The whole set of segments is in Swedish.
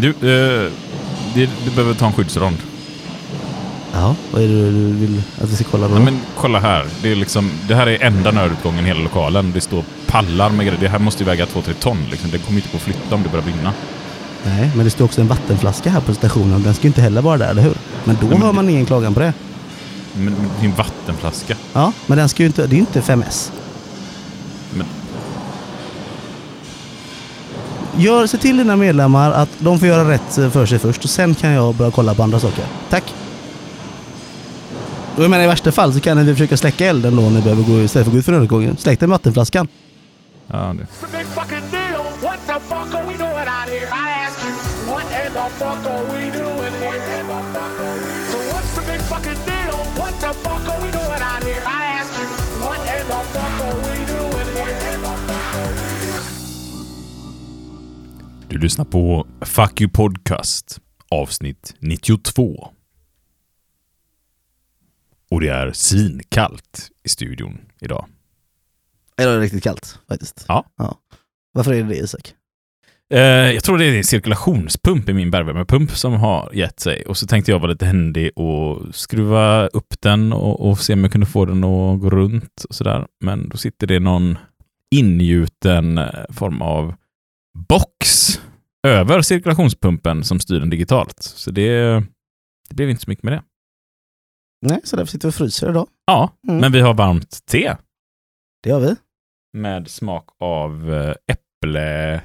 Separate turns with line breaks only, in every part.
Du, eh, du, du behöver ta en skyddsrond.
Ja, vad är det du vill att vi ska kolla på?
Ja, men kolla här. Det, är liksom, det här är enda nödutgången i hela lokalen. Det står pallar med grejer. Det här måste ju väga 2-3 ton. Liksom. Det kommer inte att flytta om det börjar brinna.
Nej, men det står också en vattenflaska här på stationen. Den ska ju inte heller vara där, eller hur? Men då
men
hör
det-
man ingen klagan på det.
Men, men det en vattenflaska.
Ja, men den ska ju inte, det är ju inte 5S. Gör, se till dina medlemmar att de får göra rätt för sig först och sen kan jag börja kolla på andra saker. Tack! Och jag menar i värsta fall så kan ni försöka släcka elden då när ni behöver gå istället för att gå ut för nödutgången. Släck den med vattenflaskan.
ja, det.
What the fuck are we doing out here? I ask you, what in the fuck are we doing
Du lyssnar på Fuck You Podcast avsnitt 92. Och det är svinkallt i studion idag.
Eller är det riktigt kallt faktiskt?
Ja.
Varför är det det Isak?
Eh, jag tror det är en cirkulationspump i min bergvärmepump som har gett sig. Och så tänkte jag vara lite händig och skruva upp den och, och se om jag kunde få den att gå runt och sådär. Men då sitter det någon ingjuten eh, form av box över cirkulationspumpen som styr den digitalt. Så det, det blev inte så mycket med det.
Nej, så därför sitter vi och fryser idag.
Ja,
Mm.
men vi har varmt te
Det gör vi.
med smak av eh, äpple...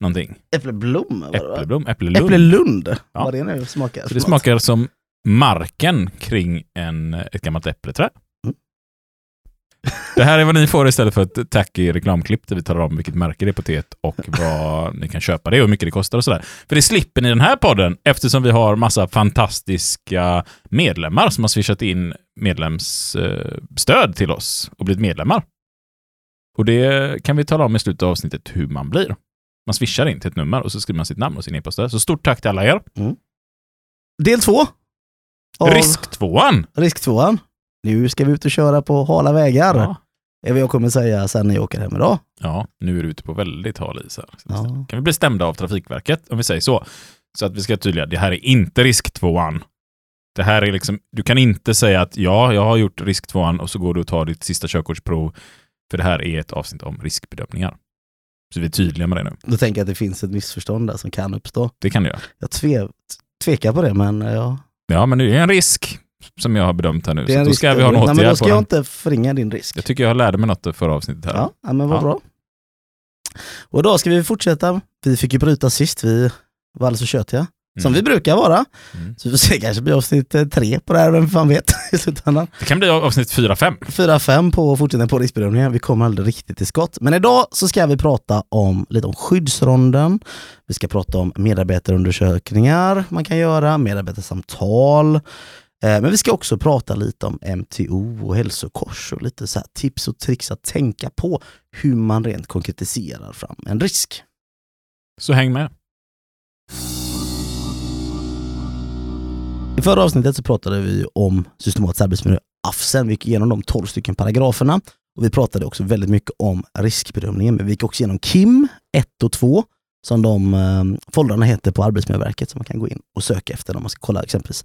Någonting.
Äppleblom?
Äppleblom, äpplelund.
Äpplelund,
Ja.
vad det nu smakar.
Så det smakar som marken kring en, ett gammalt äppleträd.
Mm.
Det här är vad ni får istället för ett tacky reklamklipp där vi talar om vilket märke det är på teet och vad ni kan köpa det och hur mycket det kostar och sådär. För det slipper ni i den här podden eftersom vi har massa fantastiska medlemmar som har swishat in medlemsstöd till oss och blivit medlemmar. Och det kan vi tala om i slutet av avsnittet hur man blir. Man swishar in till ett nummer och så skriver man sitt namn och sin e-post där. Så stort tack till alla er.
Del två. av
Risk-tvåan!
Risk tvåan. Nu ska vi ut och köra på hala vägar.
Ja.
är vad jag kommer säga sen när jag åker hem idag.
ja, nu är du ute på väldigt hal is här.
Ja.
Kan vi bli stämda av Trafikverket, om vi säger så. Så att vi ska tydliga, det här är inte risk-tvåan. Det här är liksom, du kan inte säga att ja, jag har gjort risk-tvåan och så går du och tar ditt sista körkortsprov. För det här är ett avsnitt om riskbedömningar. Så vi är tydliga med det nu.
Då tänker jag att det finns ett missförstånd där som kan uppstå.
Det kan du göra.
Jag tve, tvekar på det men ja.
Ja, men det är en risk som jag har bedömt här nu. Så då ska vi ha en
Nej, men
åtgärd
Då ska jag
den.
inte förringa din risk.
Jag tycker jag lärde mig något förra avsnittet här.
Ja, ja men vad
Ja.
bra. Och idag ska vi fortsätta. Vi fick ju bryta sist, vi var alldeles för tjötiga. Som
Mm.
vi brukar vara.
Mm.
Så vi får se, kanske blir avsnitt eh, tre på det här, vem fan vet i slutändan.
Det kan bli avsnitt 4-5.
Fyra, fem på fortsättning på riskbedömningen. Vi kommer aldrig riktigt till skott. Men idag så ska vi prata om lite om skyddsronden. Vi ska prata om medarbetarundersökningar man kan göra, medarbetarsamtal. Eh, Men vi ska också prata lite om MTO och hälsokors och lite så tips och tricks att tänka på hur man rent konkretiserar fram en risk.
Så häng med.
I förra avsnittet så pratade vi om systematisk arbetsmiljö, AFSen. Vi gick igenom de 12 stycken paragraferna. Och vi pratade också väldigt mycket om riskbedömningen, men vi gick också igenom KIM 1 och 2, som de eh, foldrarna heter på Arbetsmiljöverket, som man kan gå in och söka efter om man ska kolla exempelvis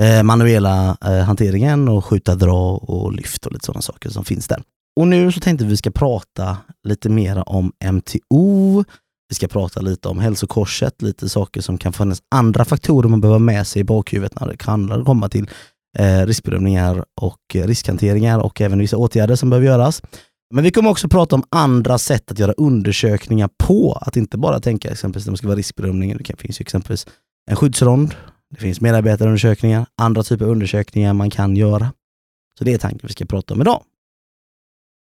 eh, manuella eh, hanteringen och skjuta, dra och lyft och lite sådana saker som finns där. Och nu så tänkte vi ska prata lite mer om MTO, vi ska prata lite om hälsokorset, lite saker som kan finnas andra faktorer man behöver ha med sig i bakhuvudet när det kan komma till eh, riskbedömningar och eh, riskhanteringar och även vissa åtgärder som behöver göras. Men vi kommer också prata om andra sätt att göra undersökningar på. Att inte bara tänka exempelvis när det ska vara riskbedömning. Det finns ju exempelvis en skyddsrond, det finns medarbetarundersökningar, andra typer av undersökningar man kan göra. Så det är tanken vi ska prata om idag.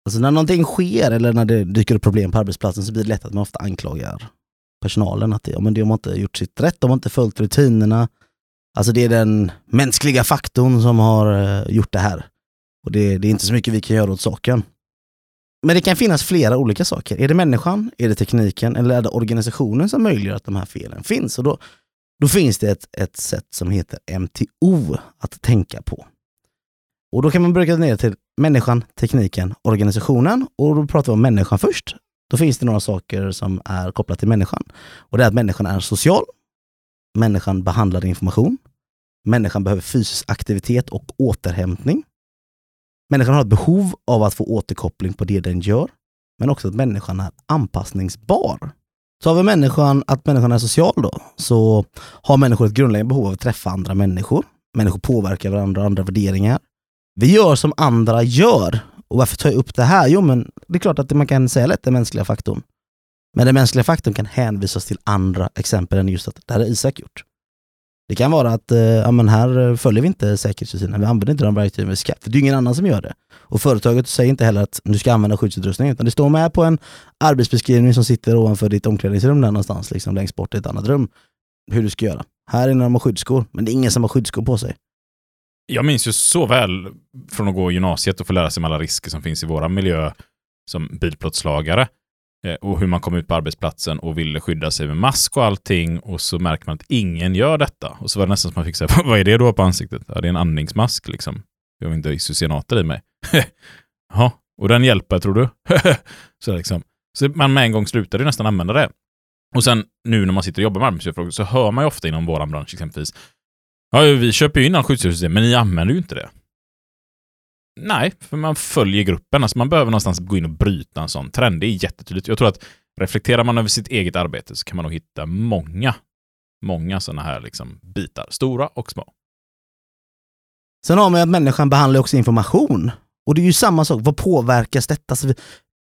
Alltså när någonting sker eller när det dyker upp problem på arbetsplatsen så blir det lätt att man ofta anklagar personalen att det, men de har inte gjort sitt rätt, de har inte följt rutinerna. Alltså det är den mänskliga faktorn som har eh, gjort det här. Och det, det är inte så mycket vi kan göra åt saken. Men det kan finnas flera olika saker. Är det människan, är det tekniken eller är det organisationen som möjliggör att de här felen finns? Och då, då finns det ett, ett sätt som heter MTO att tänka på. Och då kan man brukar ner till människan, tekniken, organisationen. Och då pratar vi om människan först. Då finns det några saker som är kopplat till människan. Och det är att människan är social, människan behandlar information. Människan behöver fysisk aktivitet och återhämtning. Människan har ett behov av att få återkoppling på det den gör, men också att människan är anpassningsbar. Så har vi människan, att människan är social då, så har människor ett grundläggande behov av att träffa andra människor. Människor påverkar varandra, andra värderingar. Vi gör som andra gör. Och varför tar jag upp det här? Jo, men det är klart att man kan säga lätt den mänskliga faktorn. Men den mänskliga faktorn kan hänvisas till andra exempel än just att det här har Isak gjort. Det kan vara att eh, ja, men här eh, följer vi inte säkerhetsrutinerna, vi använder inte de verktygen vi ska. För det är ingen annan som gör det. Och företaget säger inte heller att du ska använda skyddsutrustning, utan det står med på en arbetsbeskrivning som sitter ovanför ditt omklädningsrum där någonstans, liksom längst bort i ett annat rum, hur du ska göra. Här är när de har skyddsskor, men det är ingen som har skyddsskor på sig.
Jag minns ju så väl från att gå i gymnasiet och få lära sig om alla risker som finns i våra miljö som bilplåtslagare. Eh, och hur man kom ut på arbetsplatsen och ville skydda sig med mask och allting och så märker man att ingen gör detta. Och så var det nästan som man fick säga, vad är det då på ansiktet? Ja, det är en andningsmask liksom. Jag har inte isocyanater i mig. Ja, och den hjälper tror du? så, liksom. så man med en gång slutade nästan använda det. Och sen nu när man sitter och jobbar med arbetsmiljöfrågor så hör man ju ofta inom vår bransch exempelvis, ja, vi köper ju in all skyddsutrustning, men ni använder ju inte det. Nej, för man följer gruppen. Alltså man behöver någonstans gå in och bryta en sån trend. Det är jättetydligt. Jag tror att reflekterar man över sitt eget arbete så kan man nog hitta många, många sådana här liksom bitar. Stora och små.
Sen har man ju att människan behandlar också information. Och det är ju samma sak, vad påverkas detta? Så vi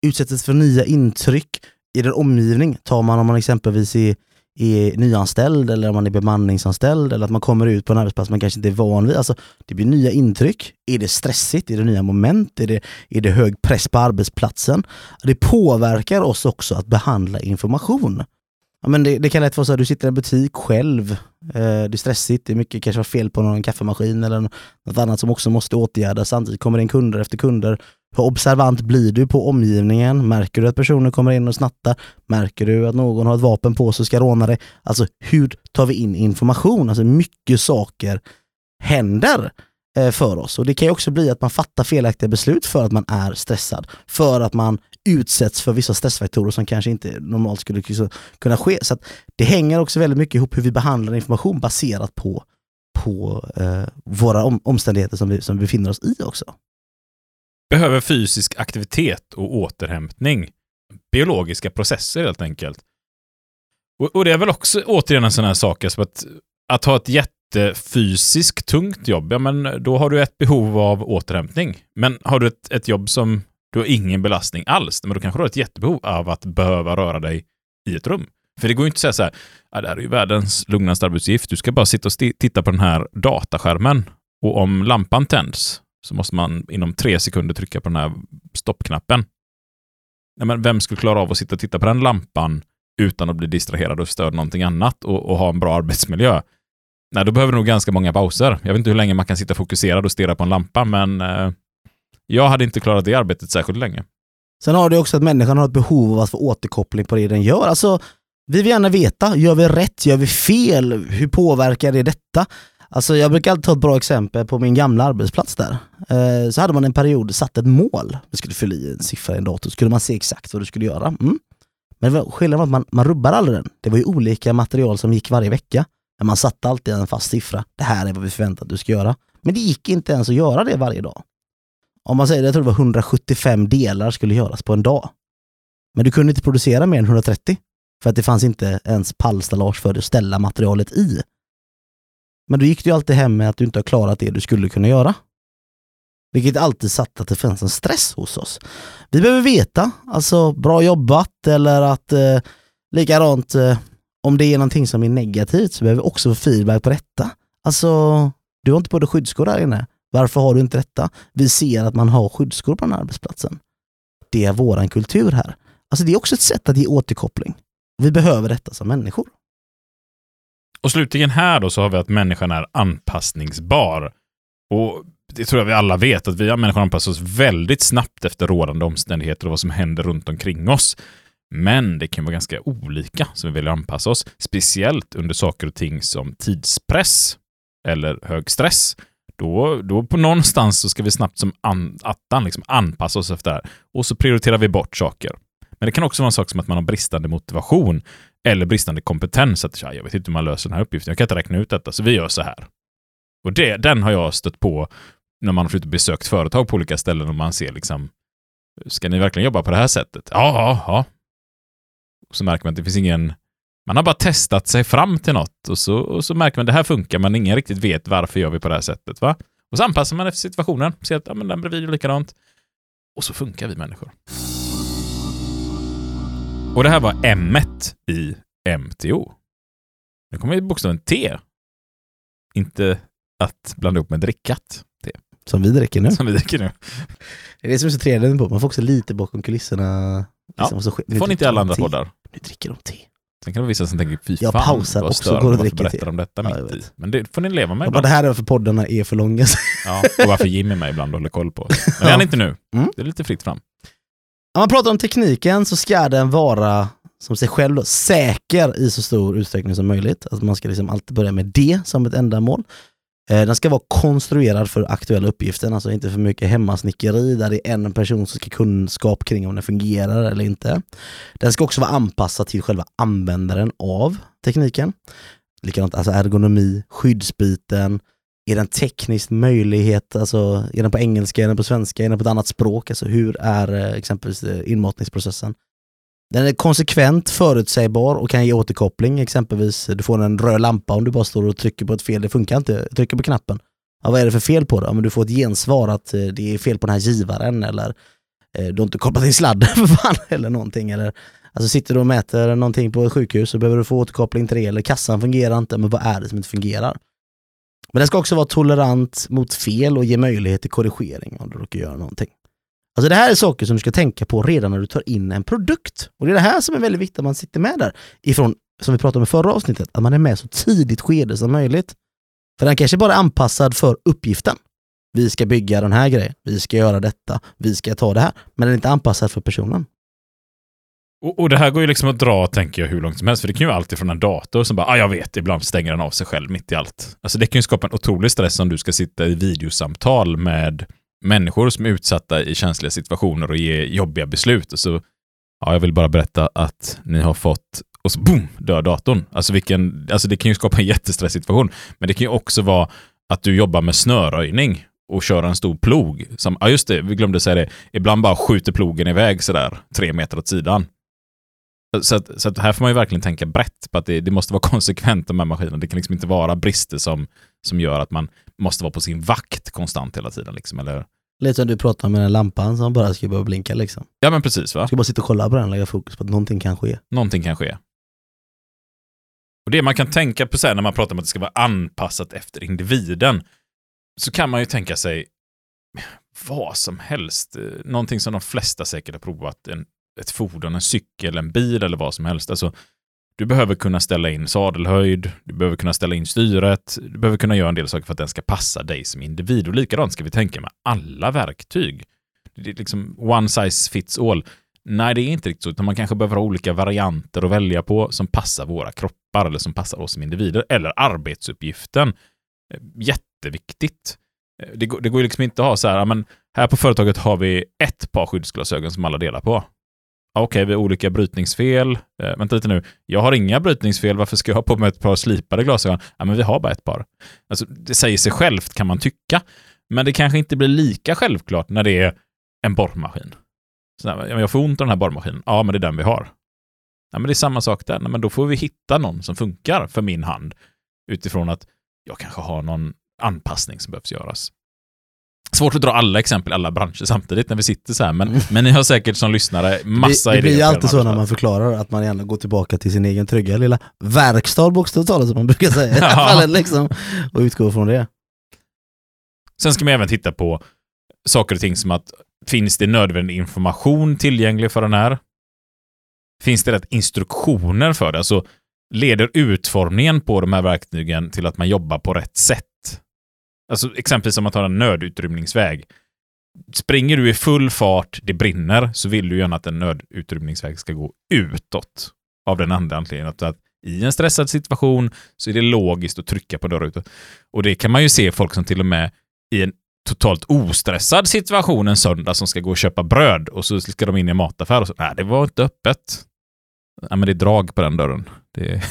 utsätts för nya intryck i den omgivning. Tar man om man exempelvis är, är nyanställd eller om man är bemanningsanställd eller att man kommer ut på en arbetsplats man kanske inte är van vid. Alltså, det blir nya intryck. Är det stressigt? Är det nya moment? Är det, är det hög press på arbetsplatsen? Det påverkar oss också att behandla information. Ja, men det, det kan lätt vara så att du sitter i en butik själv, eh, det är stressigt, det är mycket kanske var fel på någon kaffemaskin eller något annat som också måste åtgärdas. Samtidigt kommer det in kunder efter kunder. Hur observant blir du på omgivningen? Märker du att personer kommer in och snattar? Märker du att någon har ett vapen på sig och ska råna dig? Alltså hur tar vi in information? Alltså mycket saker händer eh, för oss och det kan ju också bli att man fattar felaktiga beslut för att man är stressad. För att man utsätts för vissa stressfaktorer som kanske inte normalt skulle kunna ske. Så det hänger också väldigt mycket ihop hur vi behandlar information baserat på, på eh, våra om, omständigheter som vi, som vi befinner oss i också.
Behöver fysisk aktivitet och återhämtning. Biologiska processer helt enkelt. Och, och det är väl också återigen en sån här sak, alltså att, att ha ett jättefysiskt tungt jobb, ja men då har du ett behov av återhämtning. Men har du ett, ett jobb som du har ingen belastning alls, men då kanske du har ett jättebehov av att behöva röra dig i ett rum. För det går ju inte att säga så här, ah, det här är ju världens lugnaste arbetsuppgift, du ska bara sitta och titta på den här dataskärmen och om lampan tänds så måste man inom tre sekunder trycka på den här stoppknappen. Nej, men vem skulle klara av att sitta och titta på den lampan utan att bli distraherad och störa någonting annat och, och, ha en bra arbetsmiljö? Nej, då behöver du nog ganska många pauser. Jag vet inte hur länge man kan sitta fokuserad och stirra på en lampa, men eh, jag hade inte klarat det arbetet särskilt länge.
Sen har du också att människan har ett behov av att få återkoppling på det den gör. Alltså, vi vill gärna veta, gör vi rätt, gör vi fel, hur påverkar det detta? Alltså jag brukar alltid ta ett bra exempel på min gamla arbetsplats där. Eh, så hade man en period satt ett mål, Du skulle fylla i en siffra i en dator, så skulle man se exakt vad du skulle göra. Mm. Men skillnaden var att man, man rubbar aldrig den. Det var ju olika material som gick varje vecka. Men man satte alltid en fast siffra. Det här är vad vi förväntar att du ska göra. Men det gick inte ens att göra det varje dag om man säger, jag tror det var 175 delar skulle göras på en dag. Men du kunde inte producera mer än 130 för att det fanns inte ens pallstallage för att ställa materialet i. Men då gick du alltid hem med att du inte har klarat det du skulle kunna göra. Vilket alltid satt att det fanns en stress hos oss. Vi behöver veta, alltså bra jobbat eller att eh, likadant eh, om det är någonting som är negativt så behöver vi också få feedback på detta. Alltså, du har inte på dig skyddsskor där inne. Varför har du inte detta? Vi ser att man har skyddsskor på den här arbetsplatsen. Det är våran kultur här. Alltså det är också ett sätt att ge återkoppling. Vi behöver detta som människor.
Och slutligen här då så har vi att människan är anpassningsbar. Och det tror jag vi alla vet, att vi människor anpassar oss väldigt snabbt efter rådande omständigheter och vad som händer runt omkring oss. Men det kan vara ganska olika som vi väljer att anpassa oss, speciellt under saker och ting som tidspress eller hög stress då, då på någonstans så ska vi snabbt som an, attan liksom anpassa oss efter det här. Och så prioriterar vi bort saker. Men det kan också vara en sak som att man har bristande motivation eller bristande kompetens. Att jag vet inte hur man löser den här uppgiften. Jag kan inte räkna ut detta, så vi gör så här. Och det, den har jag stött på när man har flyttat besökt företag på olika ställen och man ser liksom, ska ni verkligen jobba på det här sättet? Ja, ja, ja. Och så märker man att det finns ingen, man har bara testat sig fram till något och så, och så märker man att det här funkar men ingen riktigt vet varför gör vi på det här sättet. Va? Och så anpassar man efter situationen, ser att ja, men den bredvid är likadant. Och så funkar vi människor. Och det här var M i MTO. Nu kommer bokstaven T. Inte att blanda ihop med drickat. T.
Som vi dricker nu.
Som vi dricker nu.
Det är det som är så trevligt på, man får också lite bakom kulisserna.
Ja,
vad som sker.
Det får ni inte i alla andra
te.
poddar.
Nu dricker de te.
Sen kan det vara vissa som tänker, fy
Jag
fan
pausar
vad
också, går och
varför
dricker
berättar
te.
de detta
Ja,
mitt i? Men det får ni leva med
Jag bara,
ibland.
det här är varför poddarna är för långa.
Ja, och varför Jimmy är med ibland och håller koll på. Men det är han inte nu.
Mm.
Det är lite fritt fram.
Om man pratar om tekniken så ska den vara som sig själv då, säker i så stor utsträckning som möjligt. Alltså man ska liksom alltid börja med det som ett ändamål. Eh, den ska vara konstruerad för aktuella uppgiften, alltså inte för mycket hemmasnickeri där det är en person som ska ha kunskap kring om den fungerar eller inte. Den ska också vara anpassad till själva användaren av tekniken. Likadant alltså ergonomi, skyddsbiten, är den tekniskt möjlighet, alltså är den på engelska, är den på svenska, är den på ett annat språk? Alltså hur är eh, exempelvis eh, inmatningsprocessen? Den är konsekvent, förutsägbar och kan ge återkoppling. Exempelvis, du får en röd lampa om du bara står och trycker på ett fel, det funkar inte. Trycker på knappen. Ja, vad är det för fel på det? Ja, men du får ett gensvar att eh, det är fel på den här givaren eller eh, du har inte kopplat in sladden för fan eller någonting. Eller, alltså sitter du och mäter någonting på ett sjukhus så behöver du få återkoppling till det eller kassan fungerar inte, men vad är det som inte fungerar? Men den ska också vara tolerant mot fel och ge möjlighet till korrigering om du råkar göra någonting. Alltså det här är saker som du ska tänka på redan när du tar in en produkt. Och det är det här som är väldigt viktigt att man sitter med där. Ifrån, som vi pratade om i förra avsnittet, att man är med så tidigt skede som möjligt. För den kanske bara är anpassad för uppgiften. Vi ska bygga den här grejen, vi ska göra detta, vi ska ta det här. Men den är inte anpassad för personen.
Och, och det här går ju liksom att dra, tänker jag, hur långt som helst. För det kan ju vara allt ifrån en dator som bara, ah, jag vet, ibland stänger den av sig själv mitt i allt. Alltså det kan ju skapa en otrolig stress om du ska sitta i videosamtal med människor som är utsatta i känsliga situationer och ge jobbiga beslut. Och så, ja, jag vill bara berätta att ni har fått, och så boom, dör datorn. Alltså, vilken, alltså det kan ju skapa en jättestressituation. Men det kan ju också vara att du jobbar med snöröjning och kör en stor plog. Som, ja just det, vi glömde säga det. Ibland bara skjuter plogen iväg sådär tre meter åt sidan. Så, att, så att här får man ju verkligen tänka brett på att det, det måste vara konsekvent de här maskinerna. Det kan liksom inte vara brister som, som gör att man måste vara på sin vakt konstant hela tiden. Liksom, eller?
Lite som du pratade med den lampan som bara ska börja blinka liksom.
Ja men precis va?
Ska bara sitta och kolla på den och lägga fokus på att någonting kan ske.
Någonting kan ske. Och det man kan tänka på sen när man pratar om att det ska vara anpassat efter individen, så kan man ju tänka sig vad som helst. Eh, Någonting som de flesta säkert har provat. En, ett fordon, en cykel, en bil eller vad som helst. Alltså, du behöver kunna ställa in sadelhöjd, du behöver kunna ställa in styret, du behöver kunna göra en del saker för att den ska passa dig som individ. Och likadant ska vi tänka med alla verktyg. Det är liksom one size fits all. Nej, det är inte riktigt så, utan man kanske behöver ha olika varianter att välja på som passar våra kroppar eller som passar oss som individer. Eller arbetsuppgiften. Jätteviktigt. Det går, det går ju liksom inte att ha så här, men här på företaget har vi ett par skyddsglasögon som alla delar på okej, Okej, vi har olika brytningsfel. Eh, vänta lite nu. Jag har inga brytningsfel, varför ska jag ha på mig ett par slipade glasögon? Ja, men vi har bara ett par. Alltså, det säger sig självt kan man tycka. Men det kanske inte blir lika självklart när det är en borrmaskin. Så jag får ont av den här borrmaskinen. Ja, men det är den vi har. Ja, men det är samma sak där. Nej, men då får vi hitta någon som funkar för min hand utifrån att jag kanske har någon anpassning som behövs göras. Svårt att dra alla exempel i alla branscher samtidigt när vi sitter så här, men,
Mm.
men ni har säkert som lyssnare massa
det, det blir
idéer
alltid så när man förklarar att man gärna går tillbaka till sin egen trygga lilla verkstad bokstavligt talat som man brukar säga i fallet liksom, och utgå från det.
Sen ska man även titta på saker och ting som att finns det nödvändig information tillgänglig för den här? Finns det rätt instruktioner för det? Alltså leder utformningen på de här verktygen till att man jobbar på rätt sätt? Alltså exempelvis om man tar en nödutrymningsväg. Springer du i full fart, det brinner, så vill du gärna att en nödutrymningsväg ska gå utåt. Av den andra anledningen att, att i en stressad situation så är det logiskt att trycka på dörrrutan. Och det kan man ju se folk som till och med i en totalt ostressad situation en söndag som ska gå och köpa bröd och så ska de in i en mataffär och så, nej det var inte öppet. Nej men det är drag på den dörren. Det är...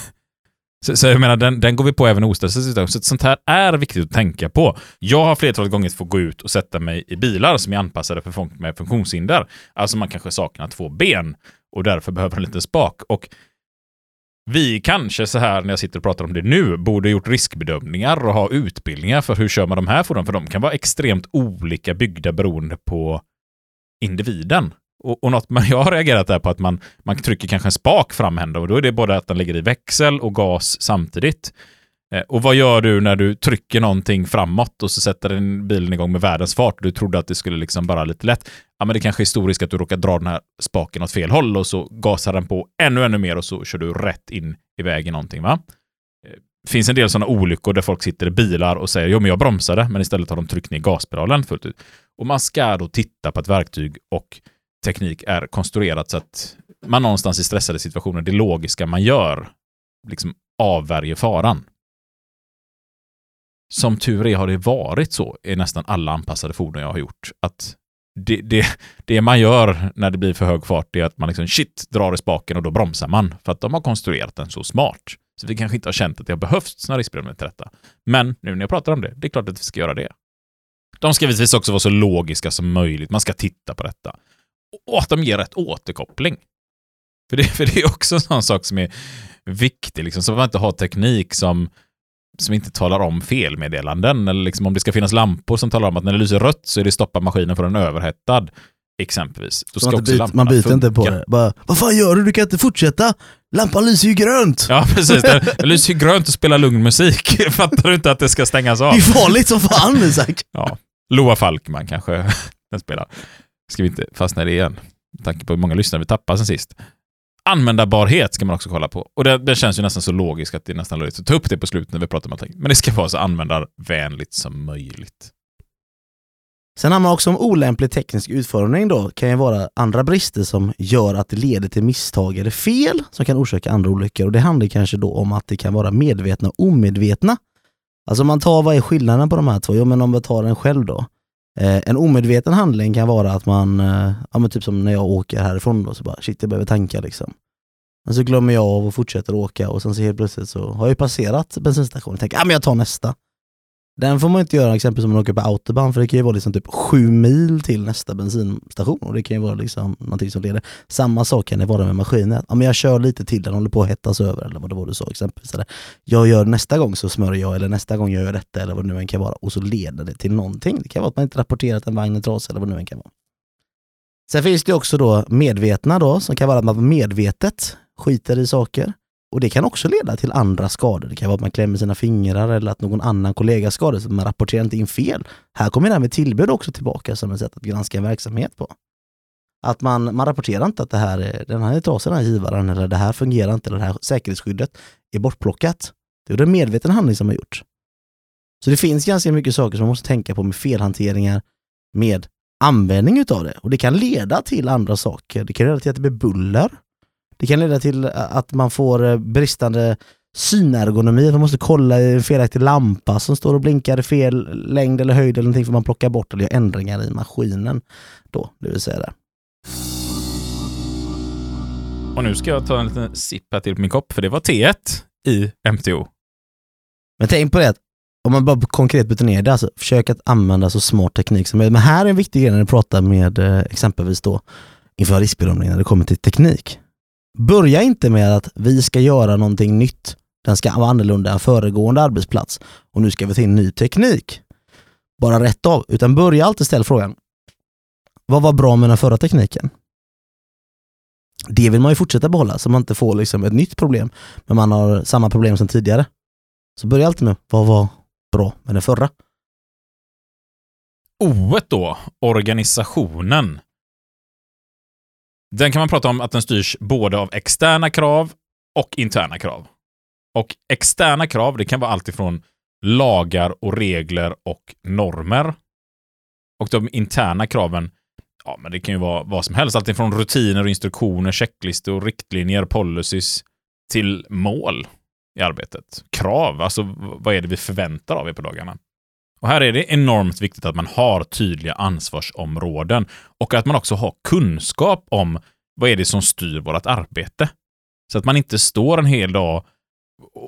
Så, så jag menar, den, den går vi på även i ostressade situationer. Så sånt här är viktigt att tänka på. Jag har flertalet gånger fått gå ut och sätta mig i bilar som är anpassade för folk med funktionshinder. Alltså man kanske saknar två ben och därför behöver en liten spak. Och vi kanske så här när jag sitter och pratar om det nu borde gjort riskbedömningar och ha utbildningar för hur kör man de här fordonen? För de kan vara extremt olika byggda beroende på individen. Och, och något man, jag har reagerat där på att man, man trycker kanske en spak framhända och då är det både att den ligger i växel och gas samtidigt. Eh, och vad gör du när du trycker någonting framåt och så sätter den bilen igång med världens fart? och Du trodde att det skulle liksom bara lite lätt. Ja, men det kanske är stor risk att du råkar dra den här spaken åt fel håll och så gasar den på ännu, ännu mer och så kör du rätt in i vägen någonting. Va? Det finns en del sådana olyckor där folk sitter i bilar och säger jo men jag bromsade, men istället har de tryckt ner gaspedalen fullt ut. Och man ska då titta på ett verktyg och teknik är konstruerat så att man någonstans i stressade situationer, det logiska man gör, liksom avvärjer faran. Som tur är har det varit så i nästan alla anpassade fordon jag har gjort. Att det, det, det man gör när det blir för hög fart är att man liksom shit drar i spaken och då bromsar man. För att de har konstruerat den så smart. Så vi kanske inte har känt att det har behövts några riskbedömningar till detta. Men nu när jag pratar om det, det är klart att vi ska göra det. De ska givetvis också vara så logiska som möjligt. Man ska titta på detta. Och att de ger rätt återkoppling. För det, för det är också en sån sak som är viktig, liksom, så att man inte har teknik som, som inte talar om felmeddelanden. Eller liksom om det ska finnas lampor som talar om att när det lyser rött så är det stoppa maskinen för den är överhettad. Exempelvis. Då ska
man,
också lamporna
man byter inte på
funka.
det. Bara, vad fan gör du? Du kan inte fortsätta! Lampan lyser ju grönt!
Ja, precis. Det, det lyser ju grönt och spelar lugn musik. Fattar du inte att det ska stängas av?
Det är farligt som fan Isak!
Ja. Loa Falkman kanske den spelar. Ska vi inte fastna i det igen? Med tanke på hur många lyssnare vi tappade sen sist. Användbarhet ska man också kolla på. Och det, det känns ju nästan så logiskt att det är nästan löjligt att ta upp det på slutet när vi pratar om allting. Men det ska vara så användarvänligt som möjligt.
Sen har man också om olämplig teknisk utformning då, kan ju vara andra brister som gör att det leder till misstag eller fel som kan orsaka andra olyckor. Och det handlar kanske då om att det kan vara medvetna och omedvetna. Alltså man tar, vad är skillnaden på de här två? Jo men om vi tar den själv då. Eh, en omedveten handling kan vara att man, eh, ja men typ som när jag åker härifrån då, så bara shit jag behöver tanka liksom. Men så glömmer jag av och fortsätter åka och sen så helt plötsligt så har jag ju passerat bensinstationen och tänker, ja men jag tar nästa. Den får man inte göra exempelvis om man åker på autobahn för det kan ju vara liksom typ sju mil till nästa bensinstation och det kan ju vara liksom någonting som leder. Samma sak kan det vara med maskinen. Ja, men jag kör lite till, den håller på att hettas över eller vad det var du sa exempelvis. Eller, jag gör nästa gång så smörjer jag eller nästa gång gör jag detta eller vad det nu än kan vara och så leder det till någonting. Det kan vara att man inte rapporterat att en vagn är trasig eller vad det nu än kan vara. Sen finns det också då medvetna då som kan vara att man medvetet skiter i saker. Och det kan också leda till andra skador. Det kan vara att man klämmer sina fingrar eller att någon annan kollega skadas. Man rapporterar inte in fel. Här kommer det här med tillbud också tillbaka som ett sätt att granska en verksamhet på. Att man, man rapporterar inte att det här den här är trasig den här givaren eller det här fungerar inte eller det här säkerhetsskyddet är bortplockat. Det är en medveten handling som har gjorts. Så det finns ganska mycket saker som man måste tänka på med felhanteringar med användning utav det. Och det kan leda till andra saker. Det kan leda till att det blir buller. Det kan leda till att man får eh, bristande synergonomi, att man måste kolla i en felaktig lampa som står och blinkar i fel längd eller höjd eller någonting för man plockar bort eller gör ändringar i maskinen. Då, det vill säga det.
Och nu ska jag ta en liten sipp här till på min kopp, för det var T1 i MTO.
Men tänk på det, att om man bara konkret byter ner det, alltså försök att använda så smart teknik som möjligt. Men här är en viktig grej när du pratar med eh, exempelvis då inför riskbedömning när det kommer till teknik. Börja inte med att vi ska göra någonting nytt. Den ska vara annorlunda än föregående arbetsplats och nu ska vi ta in ny teknik. Bara rätt av, utan börja alltid ställa frågan. Vad var bra med den förra tekniken? Det vill man ju fortsätta behålla så man inte får liksom ett nytt problem, men man har samma problem som tidigare. Så börja alltid med, vad var bra med den förra?
O då, organisationen. Den kan man prata om att den styrs både av externa krav och interna krav. Och externa krav, det kan vara allt ifrån lagar och regler och normer. Och de interna kraven, ja men det kan ju vara vad som helst. Allt ifrån rutiner och instruktioner, checklistor, riktlinjer, policies till mål i arbetet. Krav, alltså vad är det vi förväntar av er på dagarna? Och här är det enormt viktigt att man har tydliga ansvarsområden och att man också har kunskap om vad är det som styr vårt arbete. Så att man inte står en hel dag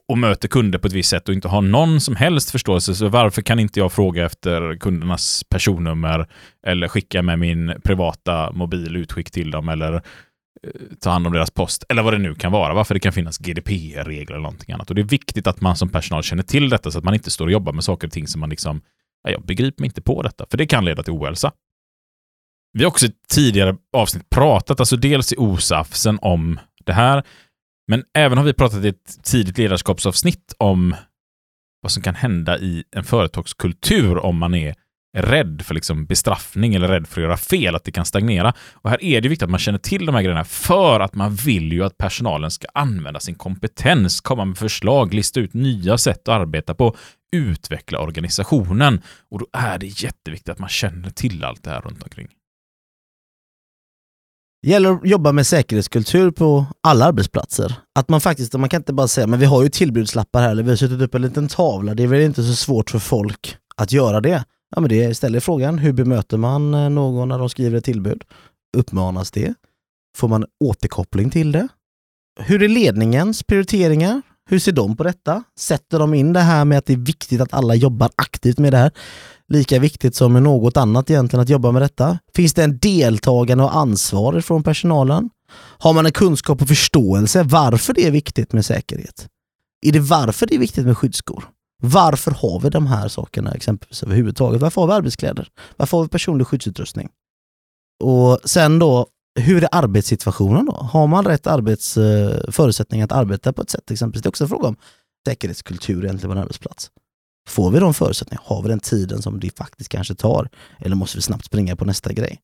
och- möter kunder på ett visst sätt och inte har någon som helst förståelse. Så varför kan inte jag fråga efter kundernas personnummer eller skicka med min privata mobil utskick till dem eller Eh, ta hand om deras post eller vad det nu kan vara. Varför det kan finnas GDPR-regler eller någonting annat. Och det är viktigt att man som personal känner till detta så att man inte står och jobbar med saker och ting som man liksom, "Ja, jag begriper mig inte på detta, för det kan leda till ohälsa. Vi har också i tidigare avsnitt pratat, alltså dels i OSAFsen om det här, men även har vi pratat i ett tidigt ledarskapsavsnitt om vad som kan hända i en företagskultur om man är rädd för liksom bestraffning eller rädd för att göra fel, att det kan stagnera. Och här är det viktigt att man känner till de här grejerna för att man vill ju att personalen ska använda sin kompetens, komma med förslag, lista ut nya sätt att arbeta på, utveckla organisationen. Och då är det jätteviktigt att man känner till allt det här runt omkring.
Det gäller att jobba med säkerhetskultur på alla arbetsplatser. Att man faktiskt, man kan inte bara säga men vi har ju tillbudslappar här, eller vi har suttit upp en liten tavla, det är väl inte så svårt för folk att göra det. Ja men det ställer frågan, hur bemöter man eh, någon när de skriver ett tillbud? Uppmanas det? Får man återkoppling till det? Hur är ledningens prioriteringar? Hur ser de på detta? Sätter de in det här med att det är viktigt att alla jobbar aktivt med det här? Lika viktigt som med något annat egentligen att jobba med detta. Finns det en deltagande och ansvar från personalen? Har man en kunskap och förståelse varför det är viktigt med säkerhet? Är det varför det är viktigt med skyddsskor? Varför har vi de här sakerna exempelvis överhuvudtaget? Varför har vi arbetskläder? Varför har vi personlig skyddsutrustning? Och sen då, hur är arbetssituationen då? Har man rätt arbetsförutsättningar eh, att arbeta på ett sätt exempelvis? Det är också en fråga om säkerhetskultur egentligen på en arbetsplats. Får vi de förutsättningarna? Har vi den tiden som det faktiskt kanske tar? Eller måste vi snabbt springa på nästa grej?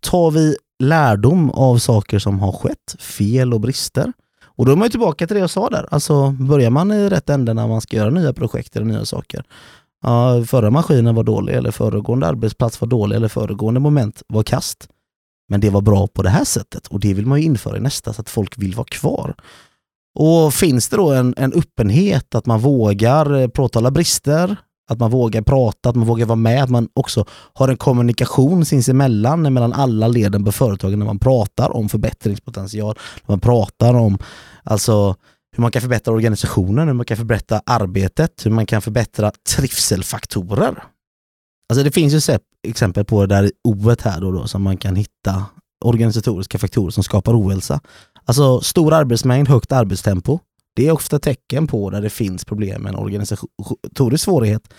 Tar vi lärdom av saker som har skett, fel och brister? Och då är man ju tillbaka till det jag sa där. Alltså börjar man i rätt ände när man ska göra nya projekt eller nya saker. Ja, förra maskinen var dålig eller föregående arbetsplats var dålig eller föregående moment var kast. Men det var bra på det här sättet och det vill man ju införa i nästa så att folk vill vara kvar. Och finns det då en, en öppenhet att man vågar eh, påtala brister, att man vågar prata, att man vågar vara med, att man också har en kommunikation sinsemellan mellan alla leden på företagen när man pratar om förbättringspotential, när man pratar om alltså hur man kan förbättra organisationen, hur man kan förbättra arbetet, hur man kan förbättra trivselfaktorer. Alltså det finns ju exempel på det där oet här då, då som man kan hitta organisatoriska faktorer som skapar ohälsa. Alltså stor arbetsmängd, högt arbetstempo. Det är ofta tecken på där det finns problem med en organisatorisk svårighet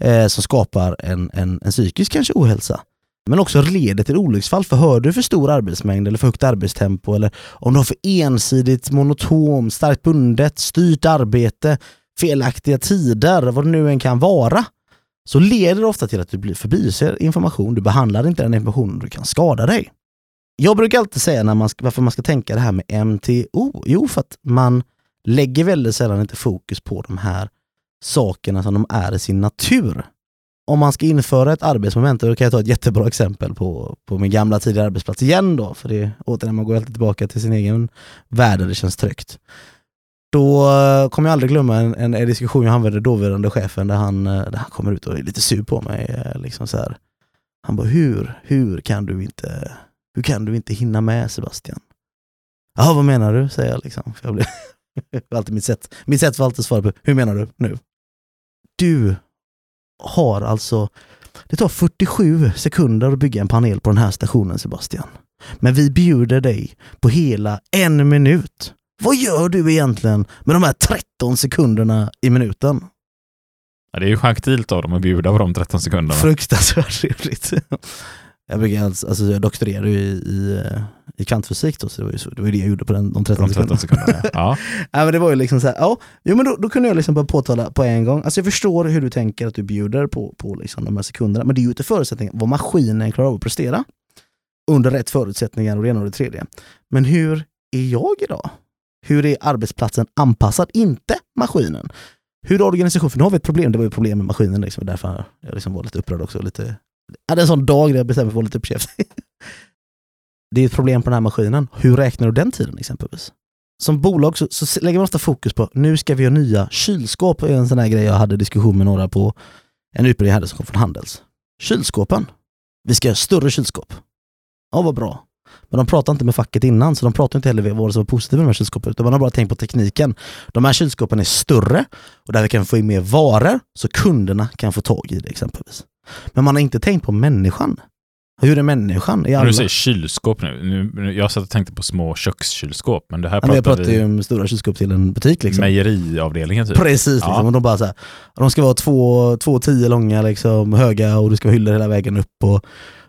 eh, som skapar en, en, en psykisk kanske ohälsa. Men också leder till olycksfall. För hör du för stor arbetsmängd eller för högt arbetstempo eller om du har för ensidigt, monotom, starkt bundet, styrt arbete, felaktiga tider, vad det nu än kan vara, så leder det ofta till att du blir förbiser information, du behandlar inte den informationen, du kan skada dig. Jag brukar alltid säga när man varför man ska tänka det här med MTO. Jo, för att man lägger väldigt sällan inte fokus på de här sakerna som de är i sin natur. Om man ska införa ett arbetsmoment, då kan jag ta ett jättebra exempel på, på min gamla tidigare arbetsplats igen då, för det återigen, man går alltid tillbaka till sin egen värld där det känns tryggt. Då eh, kommer jag aldrig glömma en, en, en diskussion jag hade med dåvarande chefen där han, eh, där han kommer ut och är lite sur på mig. Eh, liksom så här. Han bara, hur, hur kan du inte, hur kan du inte hinna med Sebastian? Ja, vad menar du? säger jag liksom. För jag blir alltid mitt sätt, mitt sätt var alltid att svara på, hur menar du nu? Du har alltså, det tar 47 sekunder att bygga en panel på den här stationen Sebastian. Men vi bjuder dig på hela en minut. Vad gör du egentligen med de här 13 sekunderna i minuten?
Ja, det är ju gentilt av dem att bjuda på de 13 sekunderna.
Fruktansvärt trevligt. Jag, brukar alltså, alltså jag doktorerade ju i, i, i kvantfysik då, så det var ju, så, det, var det jag gjorde på den, de 13
de 13
sekunderna.
sekunderna. Ja.
Ja, men det var ju liksom så här, ja, jo, men då, då kunde jag liksom bara påtala på en gång. Alltså jag förstår hur du tänker att du bjuder på, på liksom de här sekunderna, men det är ju inte förutsättningen vad maskinen klarar av att prestera under rätt förutsättningar och det ena och det tredje. Men hur är jag idag? Hur är arbetsplatsen anpassad? Inte maskinen. Hur är organisationen? För nu har vi ett problem, det var ju problem med maskinen, liksom, därför jag liksom var lite upprörd också. Lite, hade en sån dag där jag bestämde mig för att vara lite uppkäftig. Det är ett problem på den här maskinen. Hur räknar du den tiden exempelvis? Som bolag så, så lägger man ofta fokus på nu ska vi göra nya kylskåp. är en sån här grej jag hade diskussion med några på en utbildning jag hade som kom från Handels. Kylskåpen. Vi ska göra större kylskåp. Ja, vad bra. Men de pratar inte med facket innan, så de pratar inte heller vad som var positivt med de här kylskåpen, utan man har bara tänkt på tekniken. De här kylskåpen är större och där vi kan få in mer varor, så kunderna kan få tag i det exempelvis. Men man har inte tänkt på människan. Hur är människan? I
När
alla...
du säger kylskåp nu, nu, jag satt och tänkte på små kökskylskåp, men det här
Ja, men jag
pratar
pratar ju
vi
om stora kylskåp till en butik liksom.
mejeriavdelningen typ.
Precis,
Ja.
liksom. och de bara så här, de ska vara två, två tio långa, liksom, höga och du ska ha hyllor hela vägen upp. Och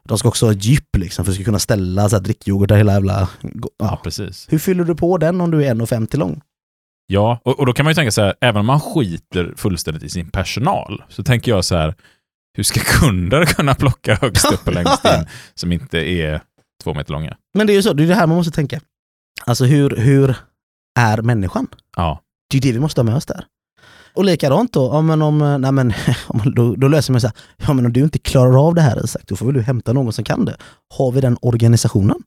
de ska också ha ett djup liksom, för att du ska kunna ställa så här, drickyoghurt där hela jävla...
Ja,
Ja.
precis.
Hur fyller du på den om du är 1,50 lång?
Ja, och, och då kan man ju tänka så här, även om man skiter fullständigt i sin personal, så tänker jag så här, hur ska kunder kunna plocka högst upp och längst in som inte är två meter långa?
Men det är ju så, det är det här man måste tänka. Alltså hur, hur är människan?
Ja,
Det är det vi måste ha med oss där. Och likadant då, ja, men om, nej, men, då, då löser man så här, ja men om du inte klarar av det här Isak, då får väl du hämta någon som kan det. Har vi den organisationen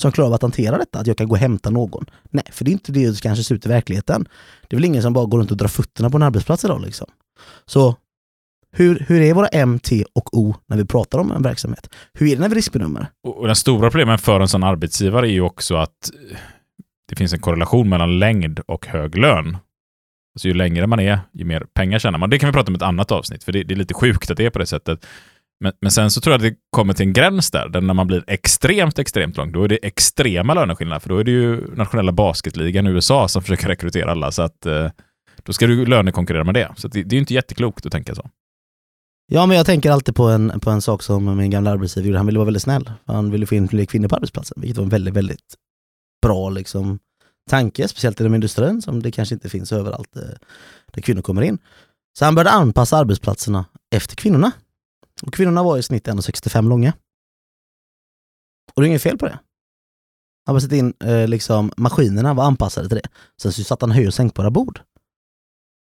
som klarar av att hantera detta, att jag kan gå och hämta någon? Nej, för det är inte det som kanske ser ut i verkligheten. Det är väl ingen som bara går runt och drar fötterna på en arbetsplats idag liksom. Så hur, hur är våra M, T och O när vi pratar om en verksamhet? Hur är det när vi riskbedömer?
och, och den stora problemen för en sån arbetsgivare är ju också att eh, det finns en korrelation mellan längd och hög lön. Alltså ju längre man är, ju mer pengar tjänar man. Det kan vi prata om i ett annat avsnitt, för det, det är lite sjukt att det är på det sättet. Men, men sen så tror jag att det kommer till en gräns där, där när man blir extremt, extremt lång, då är det extrema löneskillnader, för då är det ju nationella basketligan i USA som försöker rekrytera alla, så att eh, då ska du lönekonkurrera med det. Så att det, det är ju inte jätteklokt att tänka så.
Ja, men jag tänker alltid på en, på en sak som min gamla arbetsgivare gjorde. Han ville vara väldigt snäll. Han ville få in fler kvinnor på arbetsplatsen, vilket var en väldigt, väldigt bra liksom, tanke, speciellt inom industrin som det kanske inte finns överallt eh, där kvinnor kommer in. Så han började anpassa arbetsplatserna efter kvinnorna. Och kvinnorna var i snitt 1,65 långa. Och det är inget fel på det. Han bara satt in, eh, liksom, maskinerna var anpassade till det. Sen så satte han höj och sänkbara bord.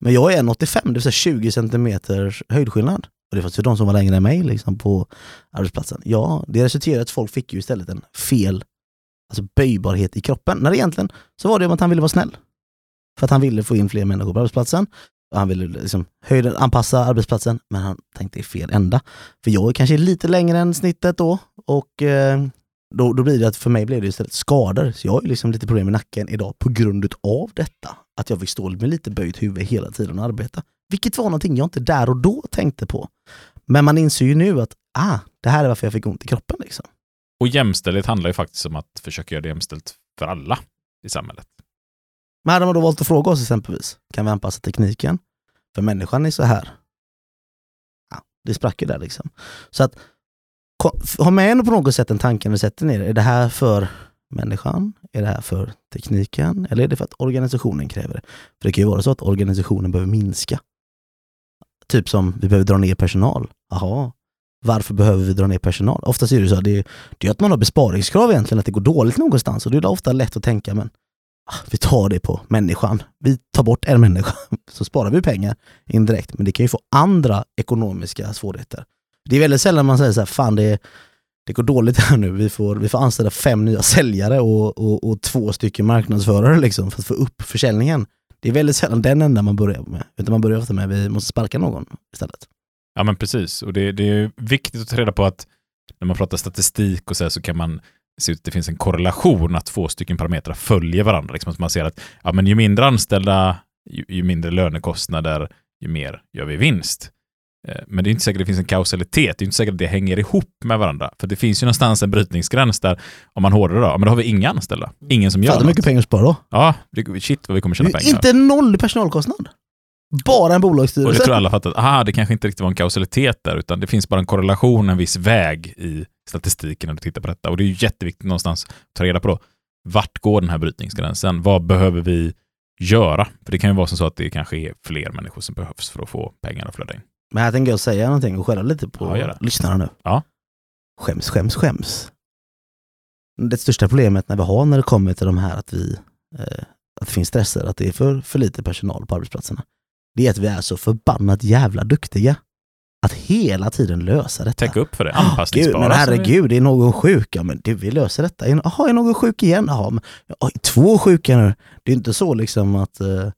Men jag är 1,85, det vill säga 20 centimeters höjdskillnad. Och det fanns ju de som var längre än mig liksom, på arbetsplatsen. Ja, det resulterade i att folk fick ju istället en fel alltså böjbarhet i kroppen. När egentligen så var det om att han ville vara snäll. För att han ville få in fler människor på arbetsplatsen. Han ville liksom höjden, anpassa arbetsplatsen, men han tänkte i fel ända. För jag är kanske lite längre än snittet då och eh, då, då blir det att för mig blev det istället skador. Så jag har ju liksom lite problem med nacken idag på grund av detta. Att jag fick stå med lite böjt huvud hela tiden och arbeta. Vilket var någonting jag inte där och då tänkte på. Men man inser ju nu att ah, det här är varför jag fick ont i kroppen. Liksom.
Och jämställdhet handlar ju faktiskt om att försöka göra det jämställt för alla i samhället.
Men hade man då valt att fråga oss exempelvis, kan vi anpassa tekniken? För människan är så här. Ja, det sprack ju där liksom. Så att ha med ändå på något sätt en tanke när du sätter ner Är det här för människan? Är det här för tekniken? Eller är det för att organisationen kräver det? För det kan ju vara så att organisationen behöver minska. Typ som vi behöver dra ner personal. Jaha, varför behöver vi dra ner personal? Oftast är det så att det, det är att man har besparingskrav egentligen, att det går dåligt någonstans och det är ofta lätt att tänka men ah, vi tar det på människan. Vi tar bort en människa så sparar vi pengar indirekt. Men det kan ju få andra ekonomiska svårigheter. Det är väldigt sällan man säger så här, fan det, det går dåligt här nu, vi får, vi får anställa fem nya säljare och, och, och två stycken marknadsförare liksom för att få upp försäljningen. Det är väldigt sällan den enda man börjar med, utan man börjar ofta med att vi måste sparka någon istället.
Ja, men precis. Och det, det är viktigt att ta reda på att när man pratar statistik och så, här, så kan man se ut att det finns en korrelation, att två stycken parametrar följer varandra. Liksom att man ser att ja, men ju mindre anställda, ju, ju mindre lönekostnader, ju mer gör vi vinst. Eh, Men det är inte säkert att det finns en kausalitet. Det är inte säkert att det hänger ihop med varandra. För det finns ju någonstans en brytningsgräns där, om man hårdrar då, men då har vi inga anställda. Ingen som gör
hur mycket
något.
pengar sparar då?
Ja, det, shit vad vi kommer tjäna pengar.
Inte noll personalkostnad. Bara en
Och
bolagsstyrelse.
det tror alla fattat, aha, det kanske inte riktigt var en kausalitet där, utan det finns bara en korrelation, en viss väg i statistiken när du tittar på detta. Och det är ju jätteviktigt någonstans att ta reda på då, vart går den här brytningsgränsen? Vad behöver vi göra? För det kan ju vara som så att det kanske är fler människor som behövs för att få pengar att flöda in.
Men här tänker jag säga någonting och skälla lite på
Ja, gör det.
lyssnarna nu.
Ja.
Skäms, skäms, skäms. Det största problemet när vi har när det kommer till de här att vi eh, att det finns stressor, att det är för, för lite personal på arbetsplatserna. Det är att vi är så förbannat jävla duktiga att hela tiden lösa detta.
Täcka upp för det,
Ah, Gud,
anpassningsbara.
men
som
herregud, är någon sjuk? Ja men du, vi löser detta. Jaha, är någon sjuk igen? Jaha, men, oj, två sjuka nu. Det är inte så liksom att eh,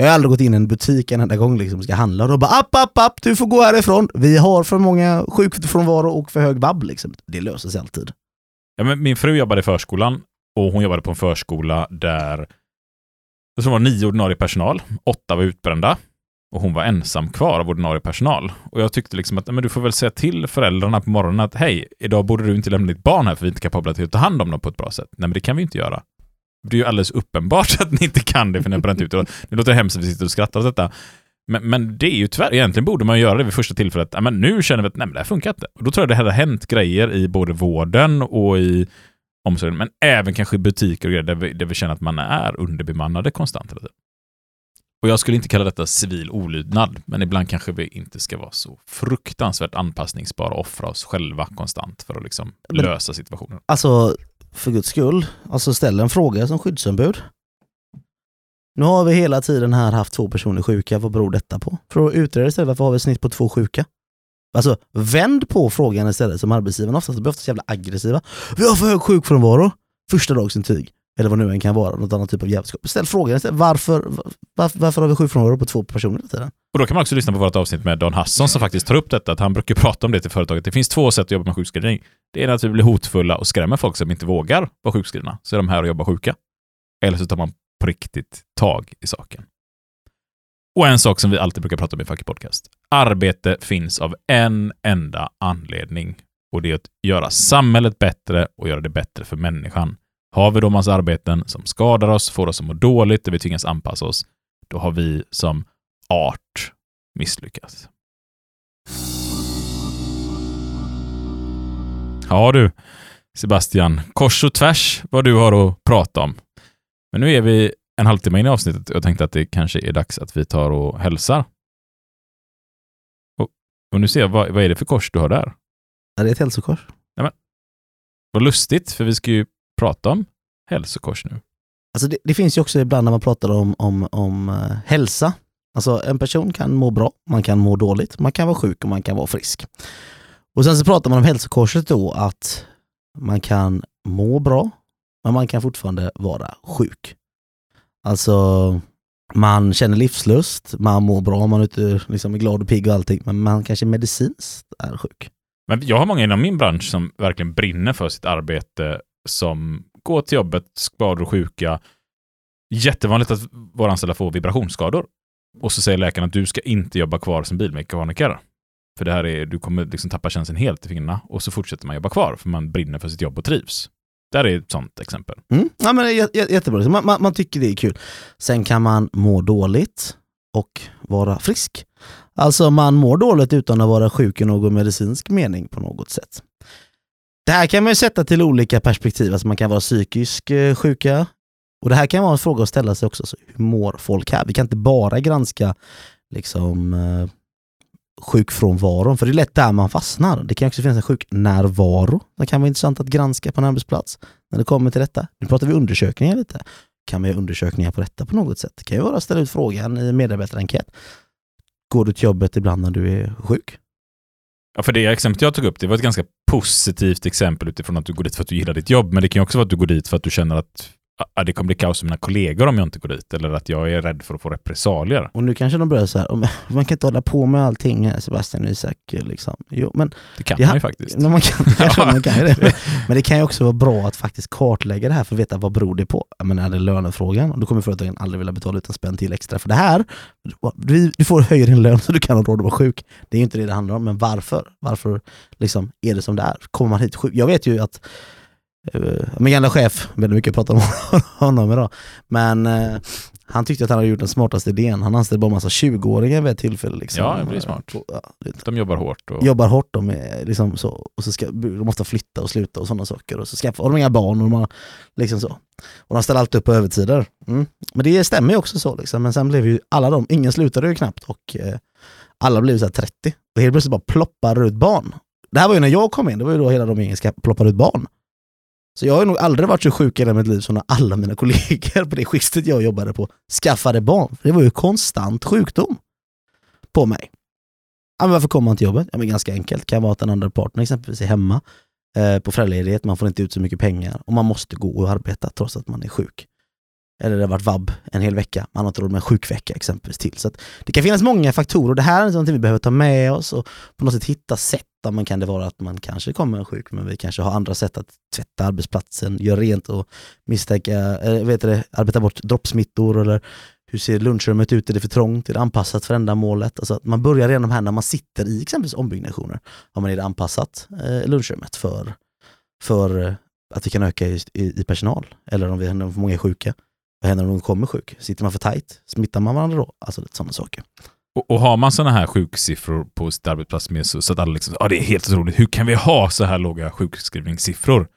jag har aldrig gått in i en butik en enda gång liksom ska handla och då bara app, app, app, du får gå härifrån. Vi har för många sjukfrånvaro och för hög vab liksom. Det löser sig alltid.
Ja, men min fru jobbade i förskolan och hon jobbade på en förskola där det var nio ordinarie personal, åtta var utbrända och hon var ensam kvar av ordinarie personal. Och jag tyckte liksom att men du får väl säga till föräldrarna på morgonen att hej, idag borde du inte lämna ditt barn här för vi är inte kapabla till att ta hand om dem på ett bra sätt. Nej, men det kan vi inte göra. Det är ju alldeles uppenbart att ni inte kan det för ni har bränt ut det. Nu låter det hemskt att vi sitter och skrattar åt detta. Men, men det är ju tyvärr, egentligen borde man göra det vid första tillfället. Ja, men nu känner vi att nej, men det här funkar inte. Och då tror jag det har hänt grejer i både vården och i omsorgen, men även kanske i butiker och grejer där vi, där vi känner att man är underbemannade konstant. hela tiden. Och jag skulle inte kalla detta civil olydnad, men ibland kanske vi inte ska vara så fruktansvärt anpassningsbara och offra oss själva konstant för att liksom
Men-
lösa situationen.
Alltså, för guds skull, alltså ställ en fråga som skyddsombud. Nu har vi hela tiden här haft två personer sjuka, vad beror detta på? För att utreda istället, varför har vi ett snitt på två sjuka? Alltså vänd på frågan istället som arbetsgivaren oftast blir oftast jävla aggressiva. Vi har för hög sjukfrånvaro. Första dagsintyg. Eller vad nu än kan vara, något annat typ av jävelskap. Ställ frågan istället, varför, varför, varför har vi sjukfrånvaro på två personer hela tiden?
Och då kan man också lyssna på vårt avsnitt med Dan Hasson som faktiskt tar upp detta, att han brukar prata om det till företaget. Det finns två sätt att jobba med sjukskrivning. Det är att vi blir hotfulla och skrämmer folk som inte vågar vara sjukskrivna, så är de här och jobbar sjuka. Eller så tar man på riktigt tag i saken. Och en sak som vi alltid brukar prata om i Fucky Podcast. Arbete finns av en enda anledning och det är att göra samhället bättre och göra det bättre för människan. Har vi då massa arbeten som skadar oss, får oss att må dåligt, där vi tvingas anpassa oss, då har vi som art misslyckats. Ja du, Sebastian, kors och tvärs vad du har att prata om. Men nu är vi en halvtimme in i avsnittet och jag tänkte att det kanske är dags att vi tar och hälsar. Och, och nu ser jag, vad, vad är det för kors du har där?
Är det ett hälsokors?
Vad lustigt, för vi ska ju prata om hälsokors nu.
Alltså det, det finns ju också ibland när man pratar om, om, om eh, hälsa. Alltså en person kan må bra, man kan må dåligt, man kan vara sjuk och man kan vara frisk. Och sen så pratar man om hälsokorset då att man kan må bra, men man kan fortfarande vara sjuk. Alltså man känner livslust, man mår bra, man är ute, liksom är glad och pigg och allting, men man kanske medicinskt är sjuk.
Men jag har många inom min bransch som verkligen brinner för sitt arbete, som går till jobbet, skador och sjuka. Jättevanligt att våra anställda får vibrationsskador. Och så säger läkaren att du ska inte jobba kvar som bilmekaniker. För det här är, du kommer liksom tappa känslan helt i fingrarna. Och så fortsätter man jobba kvar, för man brinner för sitt jobb och trivs. Där är ett sånt exempel.
Mm. Ja, men det är jättebra, man, man, man tycker det är kul. Sen kan man må dåligt och vara frisk. Alltså man mår dåligt utan att vara sjuk i någon medicinsk mening på något sätt. Det här kan man ju sätta till olika perspektiv, alltså man kan vara psykisk eh, sjuka. Och det här kan vara en fråga att ställa sig också, så hur mår folk här? Vi kan inte bara granska liksom eh, sjukfrånvaron, för det är lätt där man fastnar. Det kan också finnas en sjuknärvaro. Det kan vara intressant att granska på en arbetsplats när det kommer till detta. Nu pratar vi undersökningar lite. Kan man göra undersökningar på detta på något sätt? Det kan ju vara att ställa ut frågan i medarbetarenkät. Går du till jobbet ibland när du är sjuk?
Ja, för det exemplet jag tog upp, det var ett ganska positivt exempel utifrån att du går dit för att du gillar ditt jobb, men det kan ju också vara att du går dit för att du känner att ah, det kommer bli kaos med mina kollegor om jag inte går dit, eller att jag är rädd för att få repressalier.
Och nu kanske de börjar så här, "Oh, men man kan inte hålla på med allting här Sebastian och Isak. Liksom. Jo, men
Det kan
Ja,
man ju faktiskt.
men man kan, kanske man kan det. Men det kan ju också vara bra att faktiskt kartlägga det här för att veta vad beror det på. Jag menar, är det lönefrågan? Då kommer företagen aldrig vilja betala ut en spänn till extra för det här. Du, du får höja din lön så du kan ha råd att vara sjuk. Det är ju inte det det handlar om, men varför? Varför liksom är det som det är? Kommer man hit sjuk? Jag vet ju att eh, min gamla chef, väldigt mycket pratar om honom idag, men eh, han tyckte att han hade gjort den smartaste idén. Han anställde bara en massa 20-åringar vid ett tillfälle. Liksom.
Ja, det blir smart.
Ja, det-
De jobbar hårt. Och...
jobbar hårt de är liksom så, och så ska, de måste flytta och sluta och sådana saker och så skaffar har de inga barn och de har liksom så. Och de ställer alltid upp på övertider. Mm. Men det stämmer ju också så liksom. Men sen blev ju alla de, ingen slutade ju knappt och eh, alla blev så här 30 och helt plötsligt bara ploppar ut barn. Det här var ju när jag kom in, det var ju då hela de gängen ska ploppa ut barn. Så jag har nog aldrig varit så sjuk i hela mitt liv som när alla mina kollegor på det skiftet jag jobbade på skaffade barn. Det var ju konstant sjukdom på mig. Ja, men varför kommer man till jobbet? Ja, men ganska enkelt. Det kan vara att den andra parten exempelvis är hemma eh, på föräldraledighet, man får inte ut så mycket pengar och man måste gå och arbeta trots att man är sjuk. Eller det har varit vab en hel vecka, man har inte råd med en sjukvecka exempelvis till. Så att det kan finnas många faktorer det här är något vi behöver ta med oss och på något sätt hitta sätt Man kan det vara att man kanske kommer sjuk, men vi kanske har andra sätt att tvätta arbetsplatsen, göra rent och misstänka, eh, äh, vet det, arbeta bort droppsmittor eller hur ser lunchrummet ut? Är det för trångt? Är det anpassat för ändamålet? Alltså att man börjar redan här när man sitter i exempelvis ombyggnationer. Har man är det anpassat eh, lunchrummet för, för att vi kan öka i, i, i personal? Eller om vi har för många sjuka? Vad händer om någon kommer sjuk? Sitter man för tajt? Smittar man varandra då? Alltså lite sådana saker.
Och, och har man sådana här sjuksiffror på sitt arbetsplats med så, så att alla liksom, ja det är helt otroligt, hur kan vi ha så här låga sjukskrivningssiffror?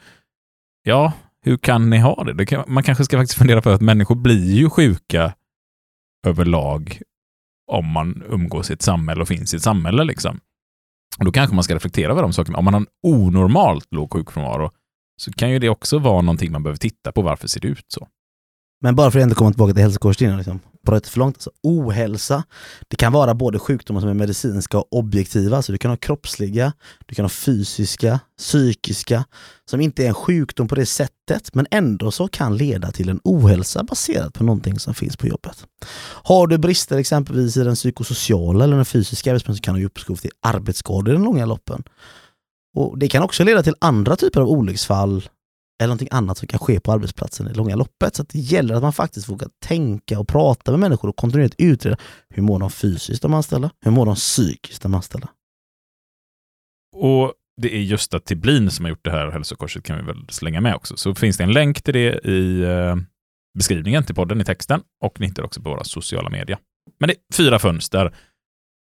Ja, hur kan ni ha det? det kan, man kanske ska faktiskt fundera på att människor blir ju sjuka överlag om man umgås i ett samhälle och finns i ett samhälle. Liksom. Och då kanske man ska reflektera över de sakerna. Om man har en onormalt låg sjukfrånvaro så kan ju det också vara någonting man behöver titta på. Varför ser det ut så?
Men bara för att ändå komma tillbaka till hälsokorstinen, liksom, bröt för långt. Alltså, ohälsa, det kan vara både sjukdomar som är medicinska och objektiva, så du kan ha kroppsliga, du kan ha fysiska, psykiska, som inte är en sjukdom på det sättet, men ändå så kan leda till en ohälsa baserat på någonting som finns på jobbet. Har du brister exempelvis i den psykosociala eller den fysiska arbetsmiljön så kan du ge upphov till arbetsskador i den långa loppen. Och Det kan också leda till andra typer av olycksfall eller någonting annat som kan ske på arbetsplatsen i det långa loppet. Så det gäller att man faktiskt vågar tänka och prata med människor och kontinuerligt utreda hur mår de fysiskt de anställda? Hur mår de psykiskt de anställda?
Och det är Gösta Tiblin som har gjort det här hälsokorset kan vi väl slänga med också. Så finns det en länk till det i eh, beskrivningen till podden i texten och ni hittar också på våra sociala medier. Men det är fyra fönster.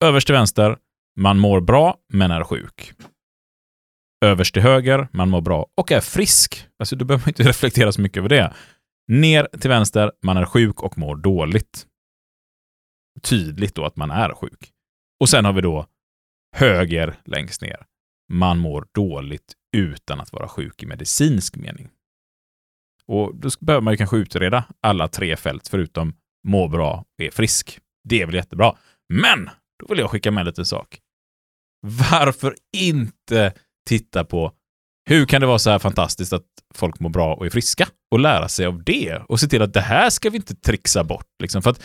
Överst till vänster, man mår bra men är sjuk. Överst till höger, man mår bra och är frisk. Alltså, då behöver man inte reflektera så mycket över det. Ner till vänster, man är sjuk och mår dåligt. Tydligt då att man är sjuk. Och sen har vi då höger längst ner. Man mår dåligt utan att vara sjuk i medicinsk mening. Och då behöver man ju kanske utreda alla tre fält förutom må bra och är frisk. Det är väl jättebra. Men då vill jag skicka med lite sak. Varför inte titta på hur kan det vara så här fantastiskt att folk mår bra och är friska och lära sig av det och se till att det här ska vi inte trixa bort. Liksom. För att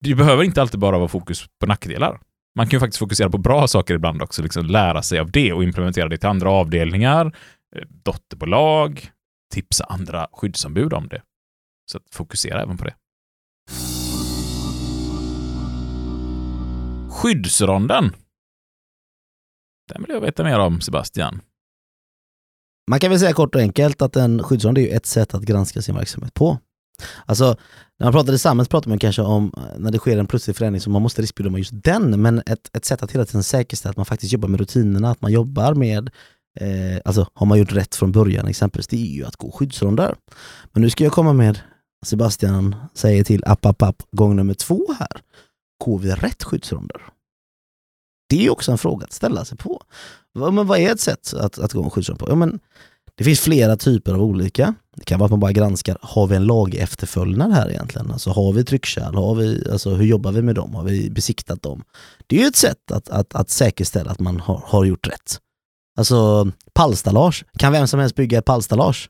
det behöver inte alltid bara vara fokus på nackdelar. Man kan ju faktiskt fokusera på bra saker ibland också, liksom lära sig av det och implementera det till andra avdelningar, eh, dotterbolag, tipsa andra skyddsombud om det. Så att fokusera även på det. Skyddsronden. Den vill jag veta mer om, Sebastian.
Man kan väl säga kort och enkelt att en skyddsrond är ju ett sätt att granska sin verksamhet på. Alltså, när man pratar i samhället pratar man kanske om eh, när det sker en plötslig förändring så man måste riskbedöma just den, men ett, ett sätt att hela tiden säkerställa att man faktiskt jobbar med rutinerna, att man jobbar med eh, alltså har man gjort rätt från början exempelvis, det är ju att gå skyddsronder. Men nu ska jag komma med, Sebastian säger till app, app, app, gång nummer två här. Går vi rätt skyddsronder? Det är också en fråga att ställa sig på. Men vad är ett sätt att, att gå en skyddsrond på? Ja, men det finns flera typer av olika. Det kan vara att man bara granskar, har vi en lag efterföljnad här egentligen? Alltså har vi tryckkärl? Har vi, alltså, hur jobbar vi med dem? Har vi besiktat dem? Det är ju ett sätt att, att, att säkerställa att man har, har gjort rätt. Alltså pallstallage, kan vem som helst bygga ett pallstallage?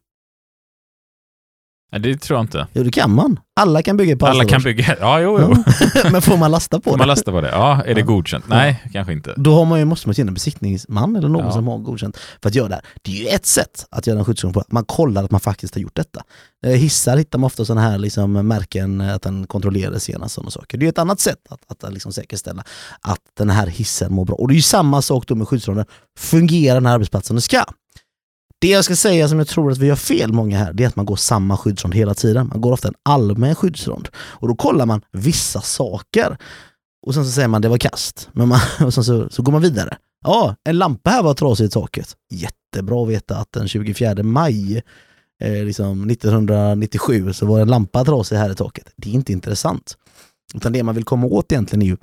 Nej, det tror jag inte.
Jo det kan man. Alla kan bygga ett
Alla kan bygga, ja jo, jo.
Men får man lasta på
Får
det?
man lasta på det? Ja, är det godkänt? Nej, kanske inte.
Då har man ju, måste man in en besiktningsman eller någon
Ja.
som har godkänt för att göra det här. Det är ju ett sätt att göra en skyddsrum på. Man kollar att man faktiskt har gjort detta. Eh, Hissar hittar man ofta sådana här liksom märken, eh, att den kontrollerades senast. Sådana saker. Det är ett annat sätt att, att liksom säkerställa att den här hissen mår bra. Och det är ju samma sak då med skyddsrummen. Fungerar den här arbetsplatsen det ska? Det jag ska säga som jag tror att vi gör fel många här, det är att man går samma skyddsrond hela tiden. Man går ofta en allmän skyddsrond. Och då kollar man vissa saker. Och sen så säger man det var kast. Men man, och sen så, så går man vidare. Ja, en lampa här var trasig i taket. Jättebra att veta att den 24 maj eh, liksom 1997 så var en lampa trasig här i taket. Det är inte intressant. Utan det man vill komma åt egentligen är ju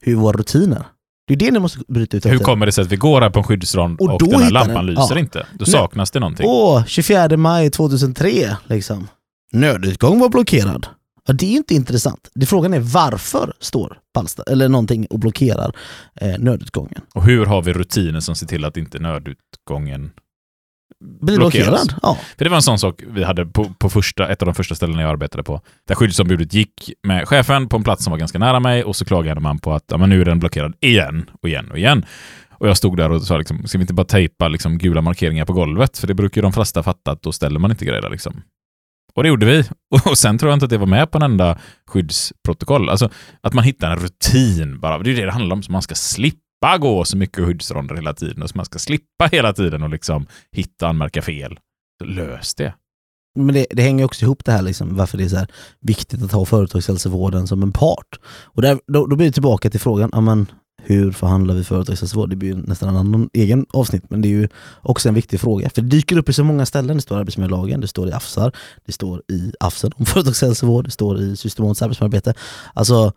hur våra rutiner. Det är det ni måste bryta ut.
Hur kommer det sig att vi går här på en skyddsrond
Och
och, den här lampan
den-
lyser
ja.
inte? Då saknas det någonting.
Åh, 24 maj 2003 liksom. Nödutgång var blockerad. Ja, det är ju inte intressant. Det frågan är varför står Palsta, eller någonting och blockerar eh, nödutgången.
Och hur har vi rutiner som ser till att inte nödutgången...
Blir blockerad? Ja.
För det var en sån sak vi hade på, på första, ett av de första ställena jag arbetade på. Där skyddsombudet gick med chefen på en plats som var ganska nära mig och så klagade man på att ja, men nu är den blockerad igen och igen och igen. Och jag stod där och sa liksom, ska vi inte bara tejpa liksom gula markeringar på golvet? För det brukar ju de flesta fatta att då ställer man inte grejer där liksom. Och det gjorde vi. Och sen tror jag inte att det var med på en enda skyddsprotokoll. Alltså att man hittar en rutin bara. Det är det det handlar om, så man ska slippa gå så mycket skyddsronder hela tiden och så man ska slippa hela tiden och liksom hitta och anmärka fel. Så lös det.
Men det, det hänger också ihop det här liksom, varför det är så här viktigt att ha företagshälsovården som en part. Och där, då, då blir det tillbaka till frågan, amen, hur förhandlar vi företagshälsovård? Det blir ju nästan en annan egen avsnitt, men det är ju också en viktig fråga. För det dyker upp i så många ställen. Det står i arbetsmiljölagen, det står i AFSAR, det står i AFSen om företagshälsovård, det står i systematiskt arbetsmiljöarbete. Alltså,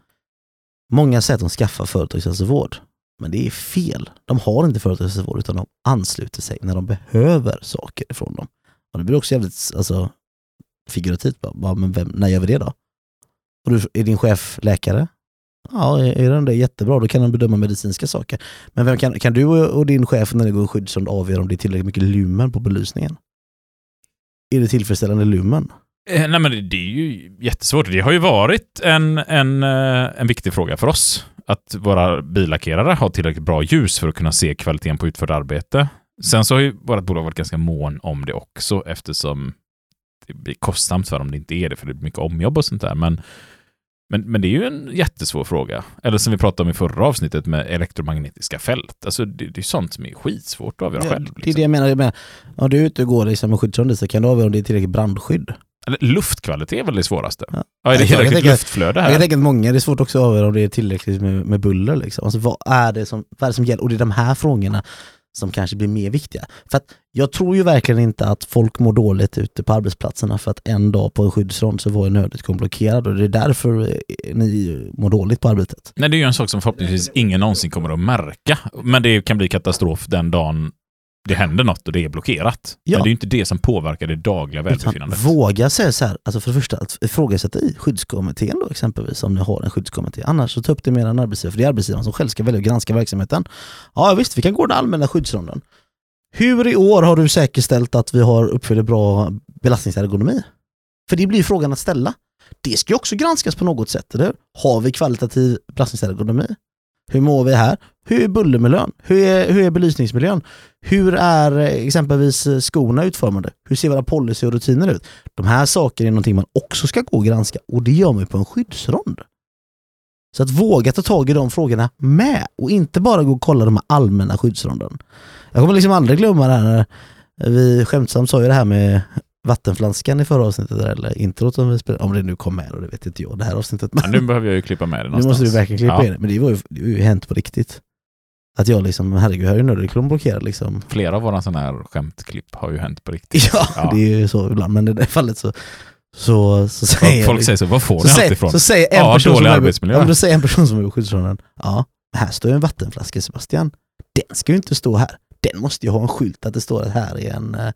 många säger att de skaffar företagshälsovård. Men det är fel. De har inte företagshälsovård utan de ansluter sig när de behöver saker ifrån dem. Och det blir också jävligt alltså, figurativt. Bara, men vem, när gör vi det då? Och du, är din chef läkare? Ja, är den det jättebra, då kan den bedöma medicinska saker. Men vem kan, kan du och din chef när det går skyddsrond avgöra om det är tillräckligt mycket lumen på belysningen? Är det tillfredsställande lumen?
Eh, nej men det, det är ju jättesvårt. Det har ju varit en, en, eh, en viktig fråga för oss. Att våra billackerare har tillräckligt bra ljus för att kunna se kvaliteten på utfört arbete. Sen så har ju vårt bolag varit ganska mån om det också eftersom det blir kostsamt för om det inte är det, för det blir mycket omjobb och sånt där. Men, men, men det är ju en jättesvår fråga. Eller som vi pratade om i förra avsnittet med elektromagnetiska fält. Alltså det, det är sånt som är skitsvårt att avgöra själv.
Det är
Liksom.
det jag menar. Jag menar om du är ute och går liksom med skyddsrond så kan du avgöra om det är tillräckligt brandskydd.
Eller luftkvalitet är väl det svåraste.
Ja.
Ja. är det
Jag kan
tillräckligt
tänka-
luftflöde
Jag
här?
kan tänka att många, det är svårt också att avgöra om det är tillräckligt med, med buller. Liksom. Alltså, vad, är det som, vad är det som gäller? Och det är de här frågorna som kanske blir mer viktiga. För att jag tror ju verkligen inte att folk mår dåligt ute på arbetsplatserna för att en dag på en skyddsrond så var en nödutgång blockerad och det är därför eh, ni mår dåligt på arbetet.
Nej, det är ju en sak som förhoppningsvis ingen någonsin kommer att märka. Men det kan bli katastrof den dagen det händer något och det är blockerat.
Ja.
Men det är ju inte det som påverkar det dagliga
Utan
välbefinnandet.
våga säga så här, alltså för det första att ifrågasätta i skyddskommittén då exempelvis, om ni har en skyddskommitté. Annars så ta upp det med en arbetsgivare, för det är arbetsgivaren som själv ska välja att granska verksamheten. Ja visst, vi kan gå den allmänna skyddsronden. Hur i år har du säkerställt att vi har uppfyller bra belastningsergonomi? För det blir frågan att ställa. Det ska ju också granskas på något sätt, eller? Har vi kvalitativ belastningsergonomi? Hur mår vi här? Hur är bullermiljön? Hur är, hur är belysningsmiljön? Hur är eh, exempelvis eh, skorna utformade? Hur ser våra policy och rutiner ut? De här sakerna är någonting man också ska gå och granska och det gör man på en skyddsrond. Så att våga ta tag i de frågorna med och inte bara gå och kolla de här allmänna skyddsronden. Jag kommer liksom aldrig glömma det här när vi skämtsamt sa ju det här med vattenflaskan i förra avsnittet, eller introt som vi spelade, om det nu kom med och det vet inte jag, det här avsnittet.
Ja, nu behöver jag ju klippa med det
Nu
någonstans.
måste du verkligen klippa
Ja.
det, men det var ju, det var ju hänt på riktigt. Att jag liksom, herregud, här är nödreklam blockerad liksom.
Flera av våra sådana här skämtklipp har ju hänt på riktigt.
Ja,
Ja.
det är ju så ibland, men i det fallet så, så, så säger
Folk
jag-
säger så, var får
så
ni allt ifrån?
så säger en
Ja,
person
dålig
som är,
arbetsmiljö.
Ja, men då säger en person som är vid skyddsronden, ja, här står ju en vattenflaska Sebastian. Den ska ju inte stå här. Den måste ju ha en skylt att det står att här är en eh,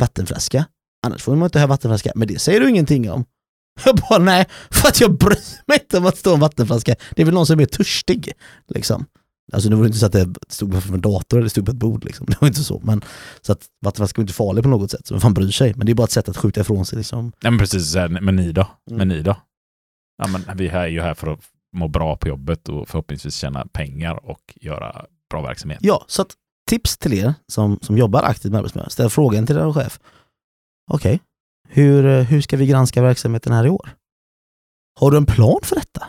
vattenflaska. Annars får man inte ha vattenflaska, men det säger du ingenting om. Jag bara, nej, för att jag bryr mig inte om att står en vattenflaska. Det är väl någon som är törstig. Liksom. Alltså nu var det inte så att det stod på en dator eller det stod på ett bord. Liksom. Det var inte så. Men, så att vattenflaska är inte farlig på något sätt. Så vem fan bryr sig? Men det är bara ett sätt att skjuta ifrån sig. Liksom.
Nej, men precis. Men ni då?
Mm.
Men ni då? Ja, men vi här är ju här för att må bra på jobbet och förhoppningsvis tjäna pengar och göra bra verksamhet.
Ja, så att tips till er som, som jobbar aktivt med arbetsmiljö. Ställ frågan till er chef. Okej, hur, eh, hur ska vi granska verksamheten här i år? Har du en plan för detta?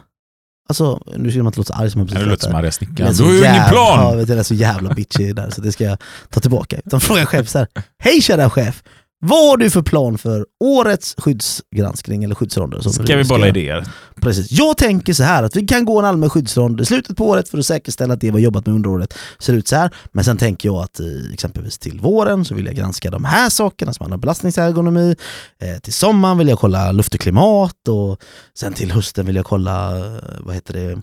Alltså, nu ska man inte låta så arg som jag precis
låter som
lät.
Arga snickaren. Du har ju ingen
Ja,
plan!
vet du, jag är så jävla bitchig där så det ska jag ta tillbaka. Utan fråga chef så här. Hej kära chef! Vad har du för plan för årets skyddsgranskning eller skyddsronder? som
Ska vi bolla idéer?
Precis. Jag tänker så här att vi kan gå en allmän skyddsrond i slutet på året för att säkerställa att det vi har jobbat med under året ser ut så här. Men sen tänker jag att exempelvis till våren så vill jag granska de här sakerna som handlar om belastningsergonomi. Eh, till sommaren vill jag kolla luft och klimat och sen till hösten vill jag kolla, eh, vad heter det,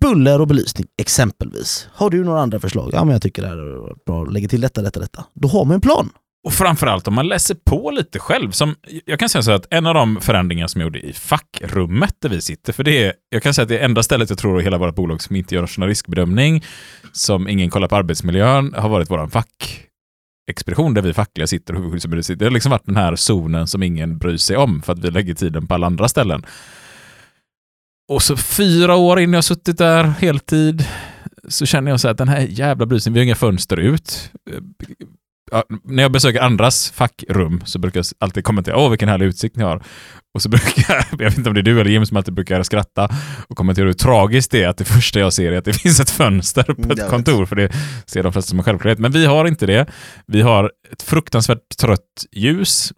buller och belysning exempelvis. Har du några andra förslag? Ja men jag tycker det här är bra, lägger till detta, detta, detta. Då har man en plan.
Och framförallt om man läser på lite själv. Som, jag kan säga så att en av de förändringar som jag gjorde i fackrummet där vi sitter, för det är, jag kan säga att det är enda stället jag tror i hela vårt bolag som inte gör någon riskbedömning, som ingen kollar på arbetsmiljön, har varit vår fackexpedition där vi fackliga sitter och huvudskyddsombud sitter. Det har liksom varit den här zonen som ingen bryr sig om för att vi lägger tiden på alla andra ställen. Och så fyra år innan jag suttit där heltid så känner jag så här att den här jävla belysningen, vi har inga fönster ut. Ja, när jag besöker andras fackrum så brukar jag alltid kommentera åh vilken härlig utsikt ni har. Och så brukar jag, vet inte om det är du eller Jim som alltid brukar skratta och kommentera hur tragiskt det är att det första jag ser är att det finns ett fönster på ett kontor, för det ser de flesta som en självklarhet. Men vi har inte det. Vi har ett fruktansvärt trött ljus.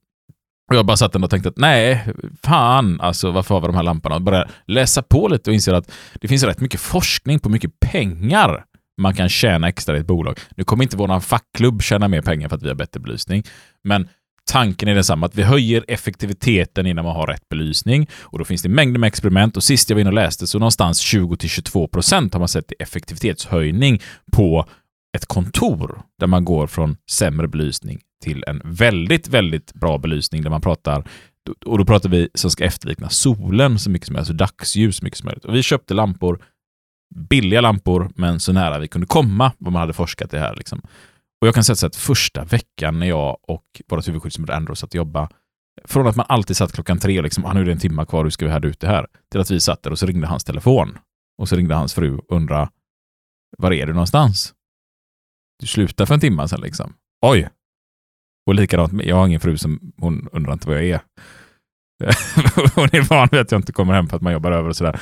Och jag bara satt där och tänkte att nej, fan, alltså varför har vi de här lamporna? Och började läsa på lite och inser att det finns rätt mycket forskning på mycket pengar man kan tjäna extra i ett bolag. Nu kommer inte vår fackklubb tjäna mer pengar för att vi har bättre belysning, men tanken är densamma, att vi höjer effektiviteten innan man har rätt belysning och då finns det mängder med experiment och sist jag var inne och läste så någonstans 20-22 procent har man sett i effektivitetshöjning på ett kontor där man går från sämre belysning till en väldigt, väldigt bra belysning där man pratar och då pratar vi som ska efterlikna solen så mycket som möjligt, alltså dagsljus så mycket som möjligt. Och vi köpte lampor, billiga lampor, men så nära vi kunde komma vad man hade forskat det här. Liksom. Och jag kan säga att första veckan när jag och vårt huvudskyddsombud Andrew satt och jobbade, från att man alltid satt klockan tre och liksom, ah, nu är det en timme kvar, hur ska vi härda ut det här? Till att vi satt där och så ringde hans telefon. Och så ringde hans fru och undrade, var är du någonstans? Du slutade för en timme sedan liksom. Oj! Och likadant, jag har ingen fru som, hon undrar inte var jag är. hon är van vid att jag inte kommer hem för att man jobbar över och sådär.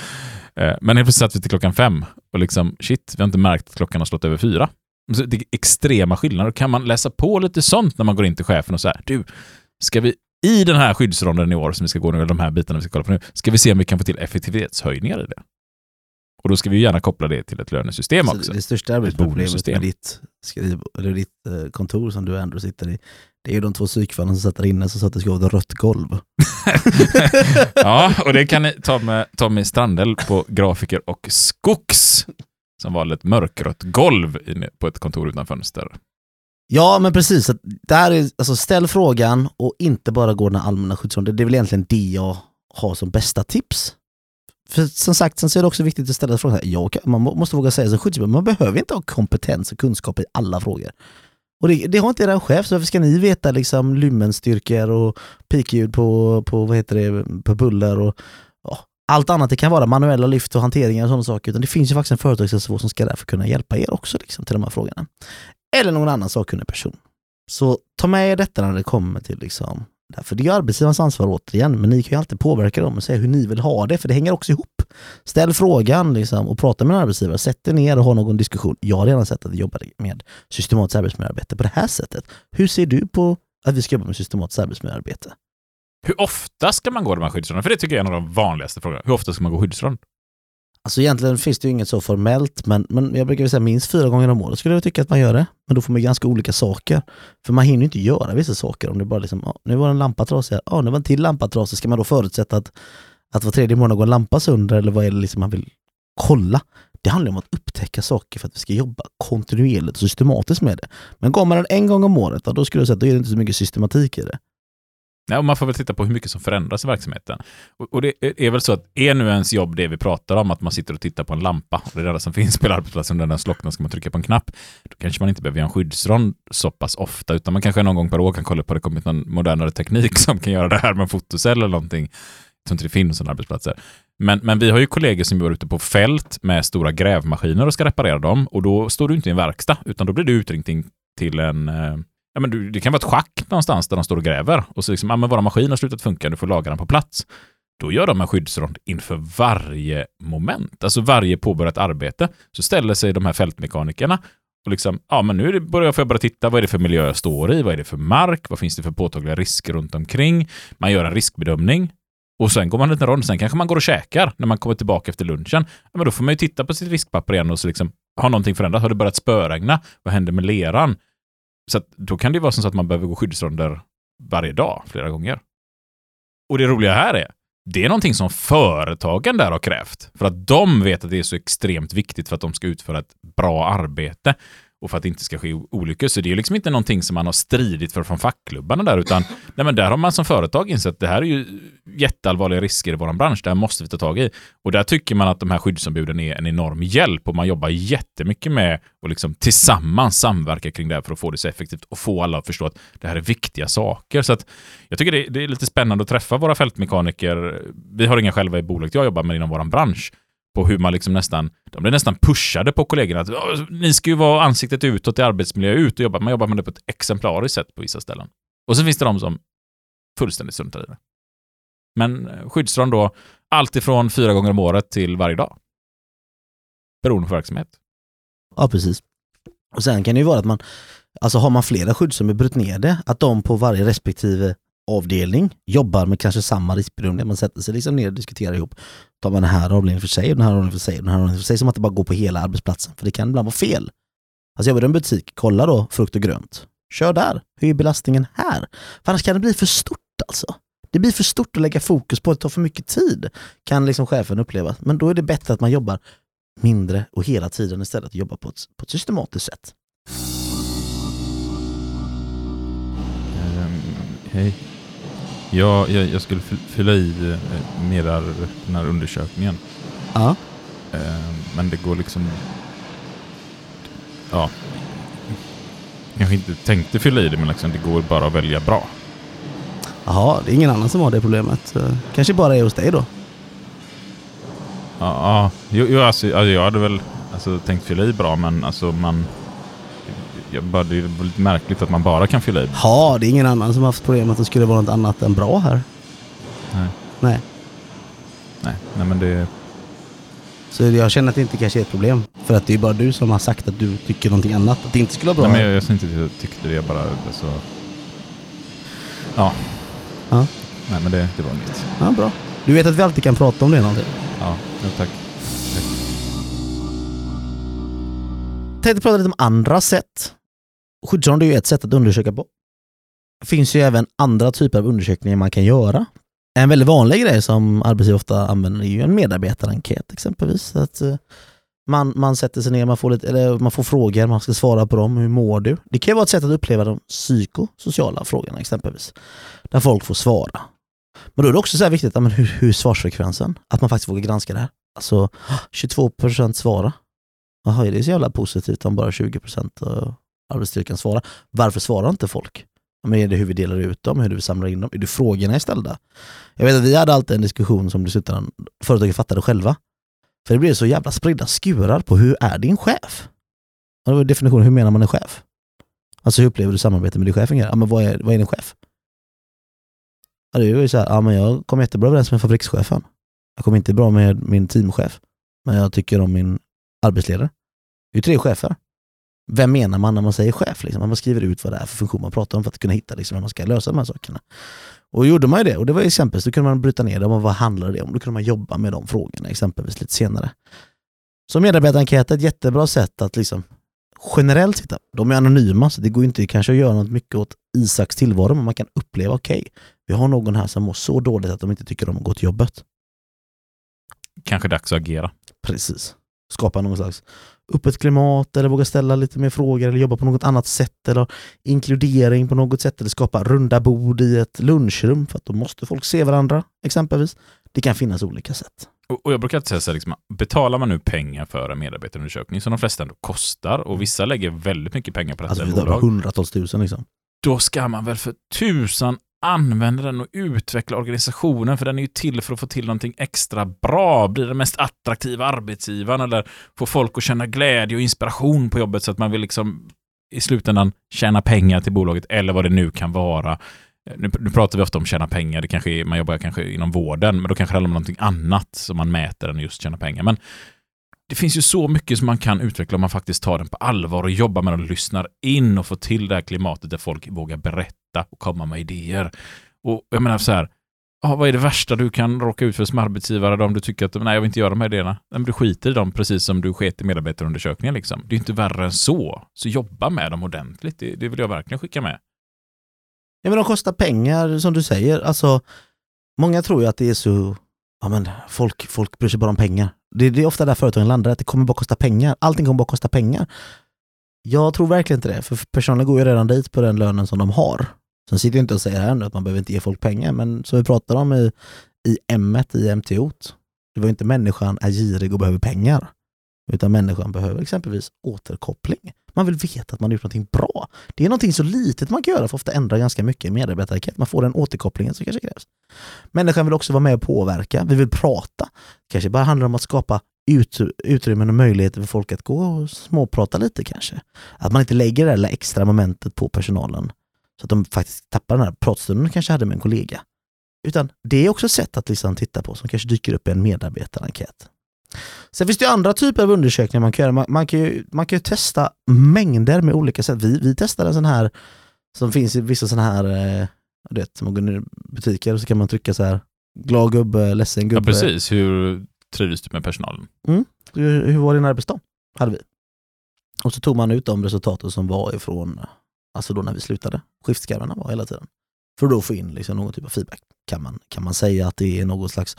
Eh, Men helt plötsligt satt vi till klockan fem och liksom, shit, vi har inte märkt att klockan har slått över fyra. Så Det är extrema skillnader. Kan man läsa på lite sånt när man går in till chefen och säger, du, ska vi i den här skyddsronden i år som vi ska gå nu, eller de här bitarna vi ska kolla på nu, ska vi se om vi kan få till effektivitetshöjningar i det. Och då ska vi gärna koppla det till ett lönesystem
Så
också.
det största arbetsproblemet med ditt, skriv, eller ditt eh, kontor som du Andrew sitter i, det är ju de två psykfallen som satt där inne som satt och skrev ett rött golv.
ja, och det kan ni ta med Tommy Strandell på Grafiker och Skogs som valde ett mörkrött golv på ett kontor utan fönster.
Ja men precis, att där är, alltså ställ frågan och inte bara gå den allmänna skyddsronden. Det är väl egentligen det jag har som bästa tips. För som sagt, sen så är det också viktigt att ställa frågan, här, kan, man må- måste våga säga som skyddsombud, man behöver inte ha kompetens och kunskap i alla frågor. Och det, det har inte er chef, så varför ska ni veta liksom lumenstyrkor och pikljud på, på, vad heter det, på buller och ja, allt annat det kan vara, manuella lyft och hanteringar och sådana saker. Utan det finns ju faktiskt en företagshälsovård som ska därför kunna hjälpa er också liksom, till de här frågorna. Eller någon annan sakkunnig person. Så ta med er detta när det kommer till liksom, för det är arbetsgivarens ansvar återigen, men ni kan ju alltid påverka dem och säga hur ni vill ha det, för det hänger också ihop. Ställ frågan liksom, och prata med en arbetsgivare, sätt er ner och ha någon diskussion. Jag har redan sett att vi jobbar med systematiskt arbetsmiljöarbete på det här sättet. Hur ser du på att vi ska jobba med systematiskt arbetsmiljöarbete?
Hur ofta ska man gå de här skyddsronderna? För det tycker jag är en av de vanligaste frågorna. Hur ofta ska man gå skyddsrond?
Alltså egentligen finns det ju inget så formellt, men, men jag brukar säga minst fyra gånger om året skulle jag tycka att man gör det. Men då får man ganska olika saker. För man hinner ju inte göra vissa saker om det bara liksom, ja, nu var en lampa trasig, ja nu var en till lampa trasig, ska man då förutsätta att, att var tredje månad går en lampa sönder eller vad är det liksom man vill kolla? Det handlar om att upptäcka saker för att vi ska jobba kontinuerligt och systematiskt med det. Men går man den en gång om året, ja, då skulle jag säga att då är det inte så mycket systematik i det.
Nej, och man får väl titta på hur mycket som förändras i verksamheten. Och, och det är, väl så att är nu ens jobb det vi pratar om, att man sitter och tittar på en lampa, och det är det enda som finns på arbetsplatsen, när den slocknar ska man trycka på en knapp, då kanske man inte behöver göra en skyddsrond så pass ofta, utan man kanske någon gång per år kan kolla på det kommit någon modernare teknik som kan göra det här med en fotocell eller någonting. Jag tror inte det finns sådana arbetsplatser. Men, men vi har ju kollegor som jobbar ute på fält med stora grävmaskiner och ska reparera dem, och då står du inte i en verkstad, utan då blir du utringd till en eh, Ja, men du, det kan vara ett schack någonstans där de står och gräver och så liksom, ja, men våra maskiner har slutat funka, du får laga den på plats. Då gör de en skyddsrond inför varje moment, alltså varje påbörjat arbete. Så ställer sig de här fältmekanikerna och liksom, ja men nu är det, börjar jag börja titta, vad är det för miljö jag står i, vad är det för mark, vad finns det för påtagliga risker runt omkring. Man gör en riskbedömning och sen går man en liten rond, sen kanske man går och käkar när man kommer tillbaka efter lunchen. Ja, men då får man ju titta på sitt riskpapper igen och så liksom, har någonting förändrats? Har det börjat spöregna? Vad händer med leran? Så att då kan det ju vara så att man behöver gå skyddsronder varje dag, flera gånger. Och det roliga här är, det är någonting som företagen där har krävt. För att de vet att det är så extremt viktigt för att de ska utföra ett bra arbete och för att det inte ska ske olyckor. Så det är liksom inte någonting som man har stridit för från fackklubbarna där, utan nej men där har man som företag insett att det här är ju jätteallvarliga risker i vår bransch, det här måste vi ta tag i. Och där tycker man att de här skyddsombuden är en enorm hjälp och man jobbar jättemycket med att liksom tillsammans samverka kring det här för att få det så effektivt och få alla att förstå att det här är viktiga saker. Så att jag tycker det, det är lite spännande att träffa våra fältmekaniker. Vi har inga själva i bolaget jag jobbar med inom vår bransch, på hur man liksom nästan, de blir nästan pushade på kollegorna att ni ska ju vara ansiktet utåt i arbetsmiljö, ut och jobba. Man jobbar med det på ett exemplariskt sätt på vissa ställen. Och så finns det de som fullständigt struntar i det. Men eh, skyddsram då, allt ifrån fyra gånger om året till varje dag. Beroende på verksamhet.
Ja, precis. Och sen kan det ju vara att man, alltså har man flera skydd brutit ner det, att de på varje respektive avdelning jobbar med kanske samma riskbedömning. Man sätter sig liksom ner och diskuterar ihop. Tar man den här avdelningen för sig, och den här avdelningen för sig, och den här avdelningen för sig, som att det bara går på hela arbetsplatsen. För det kan ibland vara fel. Alltså jobbar du i en butik, kolla då frukt och grönt. Kör där. Hur är belastningen här? För annars kan det bli för stort alltså. Det blir för stort att lägga fokus på, det tar för mycket tid, kan liksom chefen uppleva. Men då är det bättre att man jobbar mindre och hela tiden istället jobba på ett, på ett systematiskt sätt.
Um, Hej. Ja, jag, jag skulle fy- fylla i eh, mera den här undersökningen.
Ja.
Ehm, Men det går liksom... Ja. Kanske inte tänkte fylla i det, men liksom, det går bara att välja bra.
Jaha, det är ingen annan som har det problemet. Eh, Kanske bara är hos dig då.
Ja, ja. Jo, jo, alltså, jag hade väl alltså, tänkt fylla i bra, men alltså man... Jag bara, det är lite märkligt att man bara kan fylla i.
Ja, det är ingen annan som har haft problem att det skulle vara något annat än bra här.
Nej.
Nej.
Nej, nej men det...
Så jag känner att det inte kanske är ett problem. För att det är bara du som har sagt att du tycker någonting annat. Att det inte skulle vara bra.
Nej, men jag, jag inte att jag tyckte det, jag bara... Alltså, ja.
Ja.
Nej, men det, det var inget.
Ja, bra. Du vet att vi alltid kan prata om det någonting.
Ja, ja tack.
tänkte prata lite om andra sätt. Skyddsrond är ju ett sätt att undersöka på. Det finns ju även andra typer av undersökningar man kan göra. En väldigt vanlig grej som arbetsgivare ofta använder är ju en medarbetarenkät exempelvis. Att eh, man, man sätter sig ner, man får, lite, eller man får frågor, man ska svara på dem. Hur mår du? Det kan ju vara ett sätt att uppleva de psykosociala frågorna exempelvis. Där folk får svara. Men då är det också så här viktigt, men hur, hur är svarsfrekvensen? Att man faktiskt vågar granska det här. Alltså ah, 22% svara. Jaha, är det så jävla positivt om bara 20% arbetsstyrkan svara. Varför svarar inte folk? Men är det hur vi delar ut dem, hur vi samlar in dem? Är det frågorna är ställda? Jag vet att vi hade alltid en diskussion som dessutom företaget fattade själva. För det blev så jävla spridda skurar på hur är din chef? Och det var definitionen, hur menar man en chef? Alltså hur upplever du samarbete med din chef? Ja, men vad är, vad är din chef? Ja, det är ju så här, ja, men jag kom jättebra överens med fabrikschefen. Jag kom inte bra med min teamchef. Men jag tycker om min arbetsledare. Det är ju tre chefer. Vem menar man när man säger chef? Liksom? Man skriver ut vad det är för funktion man pratar om för att kunna hitta liksom, hur man ska lösa de här sakerna. Och gjorde man ju det. Och det var exempelvis, då kunde man bryta ner det. och Vad handlar det om? Då kunde man jobba med de frågorna exempelvis lite senare. Så medarbetarenkät är ett jättebra sätt att liksom generellt titta. De är anonyma så det går inte kanske att göra något mycket åt Isaks tillvaro men man kan uppleva, okej, vi har någon här som mår så dåligt att de inte tycker om att gå till jobbet.
Kanske dags att agera.
Precis. Skapa någon slags öppet klimat eller våga ställa lite mer frågor eller jobba på något annat sätt eller inkludering på något sätt eller skapa runda bord i ett lunchrum för att då måste folk se varandra exempelvis. Det kan finnas olika sätt.
Och, jag brukar alltid säga så här, liksom, betalar man nu pengar för en medarbetarundersökning som de flesta ändå kostar och vissa lägger väldigt mycket pengar på detta
Alltså vi tar hundratals tusen liksom.
då ska man väl för tusan använda den och utveckla organisationen för den är ju till för att få till någonting extra bra, bli den mest attraktiva arbetsgivaren eller få folk att känna glädje och inspiration på jobbet så att man vill liksom i slutändan tjäna pengar till bolaget eller vad det nu kan vara. Eh, nu, nu pratar vi ofta om tjäna pengar, det kanske är, man jobbar kanske inom vården, men då kanske det handlar om någonting annat som man mäter än just tjäna pengar. Men det finns ju så mycket som man kan utveckla om man faktiskt tar den på allvar och jobbar med den och lyssnar in och får till det här klimatet där folk vågar berätta och komma med idéer. Och jag menar så här, ja, vad är det värsta du kan råka ut för som arbetsgivare då om du tycker att nej, jag vill inte göra de här idéerna? Nej, men du skiter i dem precis som du sket i medarbetarundersökningen. Liksom. Det är inte värre än så. Så jobba med dem ordentligt. Det, det vill jag verkligen skicka med.
Ja men de kostar pengar som du säger. Alltså, många tror ju att det är så, ja men folk, folk bryr sig bara om pengar. Det, det är ofta där företagen landar, att det kommer bara kosta pengar. Allting kommer bara kosta pengar. Jag tror verkligen inte det, för personalen går ju redan dit på den lönen som de har. Sen sitter jag inte och säger här nu att man behöver inte ge folk pengar, men som vi pratade om i, i M i MTO, det var inte människan är girig och behöver pengar. Utan människan behöver exempelvis återkoppling. Man vill veta att man har gjort någonting bra. Det är någonting så litet man kan göra för ofta ändra ganska mycket i medarbetarenkät. Man får den återkopplingen som kanske krävs. Människan vill också vara med och påverka. Vi vill prata. kanske bara handlar om att skapa ut, utrymmen och möjligheter för folk att gå och småprata lite kanske. Att man inte lägger det där extra momentet på personalen så att de faktiskt tappar den här pratstunden de kanske hade med en kollega. Utan det är också ett sätt att liksom titta på som kanske dyker upp i en medarbetarenkät. Sen finns det ju andra typer av undersökningar man kan göra. Man, man, kan, ju, man kan ju testa mängder med olika sätt. Vi, vi testade en sån här som finns i vissa sådana här, eh, du vet, man går in i butiker och så kan man trycka så här glad gubbe, ledsen
Ja,
gubbe.
precis. Hur trivs du med personalen?
Hur, hur var din arbetsdag? Hade vi. Och så tog man ut de resultaten som var ifrån, alltså då när vi slutade. Skiftskarvarna var hela tiden. För att då få in liksom någon typ av feedback. Kan man, kan man säga att det är något slags,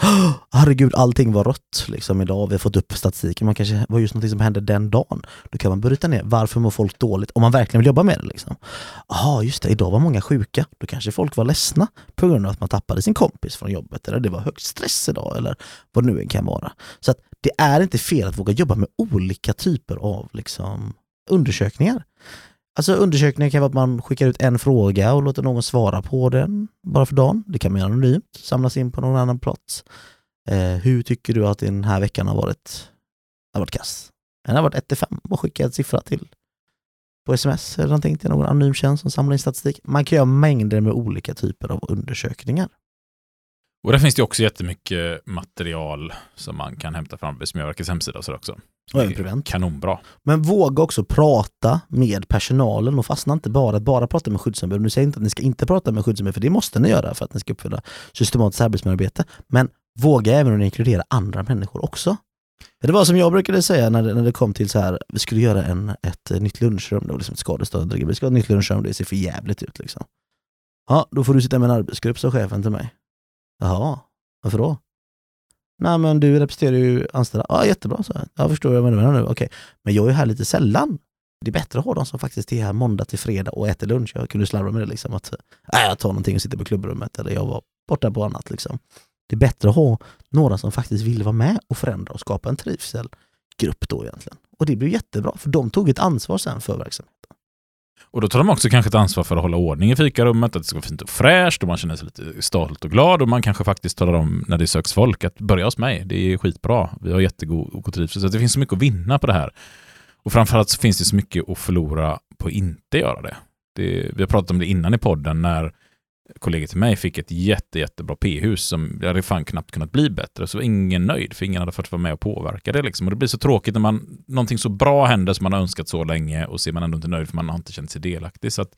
herregud allting var rött liksom idag, vi har fått upp statistiken, man kanske var just något som hände den dagen. Då kan man bryta ner, varför mår folk dåligt? Om man verkligen vill jobba med det. Liksom. Jaha, just det, idag var många sjuka. Då kanske folk var ledsna på grund av att man tappade sin kompis från jobbet, eller det var högt stress idag, eller vad det nu än kan vara. Så att det är inte fel att våga jobba med olika typer av liksom, undersökningar. Alltså undersökningar kan vara att man skickar ut en fråga och låter någon svara på den bara för dagen. Det kan man göra anonymt, samlas in på någon annan plats. Eh, hur tycker du att den här veckan har varit, har varit kass? Den har varit 1 till 5 och skicka en siffra till på sms eller någonting till någon anonym tjänst som samlar in statistik. Man kan göra mängder med olika typer av undersökningar.
Och där finns det också jättemycket material som man kan hämta från Arbetsmiljöverkets hemsida och så också.
Och även Prevent.
Kanonbra.
Men våga också prata med personalen och fastna inte bara att bara prata med skyddsombud. Nu säger jag inte att ni ska inte prata med skyddsombud, för det måste ni göra för att ni ska uppfylla systematiskt arbetsmiljöarbete. Men våga även att inkludera andra människor också. Det var som jag brukade säga när det, när det kom till så här, vi skulle göra en, ett nytt lunchrum, det var liksom ett skadestånd, vi ska ha ett nytt lunchrum, det ser för jävligt ut liksom. Ja, då får du sitta med en arbetsgrupp, sa chefen till mig. Jaha, varför då? Nej men du representerar ju anställda. Ja jättebra, så jag. jag förstår vad du menar nu. Okej, men jag är ju här lite sällan. Det är bättre att ha de som faktiskt är här måndag till fredag och äter lunch. Jag kunde slarva med det liksom att äh, jag tar någonting och sitter på klubbrummet eller jag var borta på annat liksom. Det är bättre att ha några som faktiskt vill vara med och förändra och skapa en trivselgrupp då egentligen. Och det blev jättebra, för de tog ett ansvar sen för verksamheten.
Och då tar de också kanske ett ansvar för att hålla ordning i fikarummet, att det ska vara fint och fräscht och man känner sig lite stolt och glad och man kanske faktiskt talar om när det söks folk att börja hos mig, det är skitbra, vi har jättegod och trivsel. Så det finns så mycket att vinna på det här. Och framförallt så finns det så mycket att förlora på att inte göra det. det vi har pratat om det innan i podden när kollegor till mig fick ett jätte, jättebra p-hus som det hade fan knappt kunnat bli bättre. Så var ingen nöjd för ingen hade fått vara med och påverka det. Liksom. Och det blir så tråkigt när man, någonting så bra händer som man har önskat så länge och så är man ändå inte nöjd för man har inte känt sig delaktig. Så att,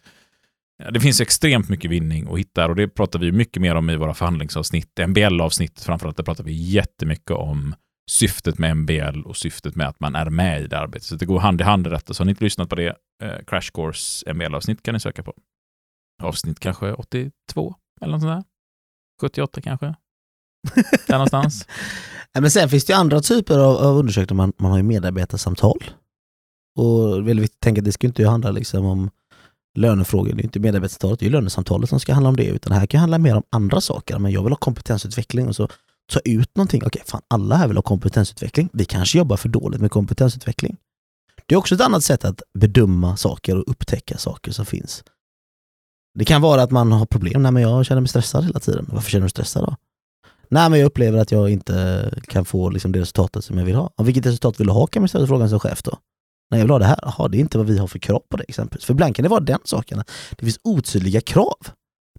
ja, det finns extremt mycket vinning att hitta och det pratar vi mycket mer om i våra förhandlingsavsnitt. MBL-avsnitt framförallt, där pratar vi jättemycket om syftet med MBL och syftet med att man är med i det arbetet. Så det går hand i hand i detta. Så har ni inte lyssnat på det, eh, Crash Course MBL-avsnitt kan ni söka på. Avsnitt kanske 82 eller något sånt där. 78 kanske. Där någonstans.
Ja, men sen finns det ju andra typer av, av undersökningar. Man, man har ju medarbetarsamtal. Och väldigt viktigt att tänka det ska inte handla liksom om lönefrågor. Det är inte medarbetarsamtalet, det är ju lönesamtalet som ska handla om det. Utan det här kan handla mer om andra saker. Men jag vill ha kompetensutveckling och så ta ut någonting. Okej, fan alla här vill ha kompetensutveckling. Vi kanske jobbar för dåligt med kompetensutveckling. Det är också ett annat sätt att bedöma saker och upptäcka saker som finns. Det kan vara att man har problem. Nej, men jag känner mig stressad hela tiden. Varför känner du dig stressad då? Nej, men jag upplever att jag inte kan få liksom, det resultatet som jag vill ha. Och vilket resultat vill du ha kan man ställa frågan som chef då. Nej, jag vill ha det här. Jaha, det är inte vad vi har för krav på det exempelvis. För ibland kan det vara den saken. Det finns otydliga krav.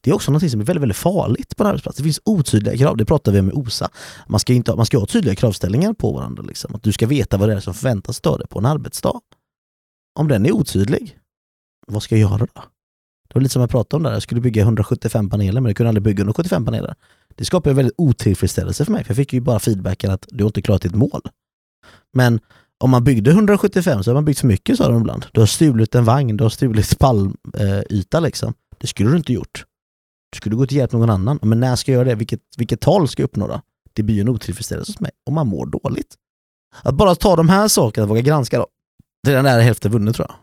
Det är också något som är väldigt, väldigt farligt på en arbetsplats. Det finns otydliga krav, det pratar vi om i OSA. Man ska, inte, man ska ha tydliga kravställningar på varandra. Liksom. Att du ska veta vad det är som förväntas av dig på en arbetsdag. Om den är otydlig, vad ska jag göra då? Det var lite som jag pratade om där, jag skulle bygga 175 paneler men jag kunde aldrig bygga 175 paneler. Det skapade en väldigt otillfredsställelse för mig, för jag fick ju bara feedbacken att du har inte klarat ditt mål. Men om man byggde 175 så har man byggt för mycket sa de ibland. Du har stulit en vagn, du har stulit palmyta liksom. Det skulle du inte gjort. Du skulle gå till hjälp någon annan. Men när ska jag göra det? Vilket, vilket tal ska jag uppnå då? Det blir ju en otillfredsställelse hos mig och man mår dåligt. Att bara ta de här sakerna och våga granska då. Det är den där hälften vunnet tror jag.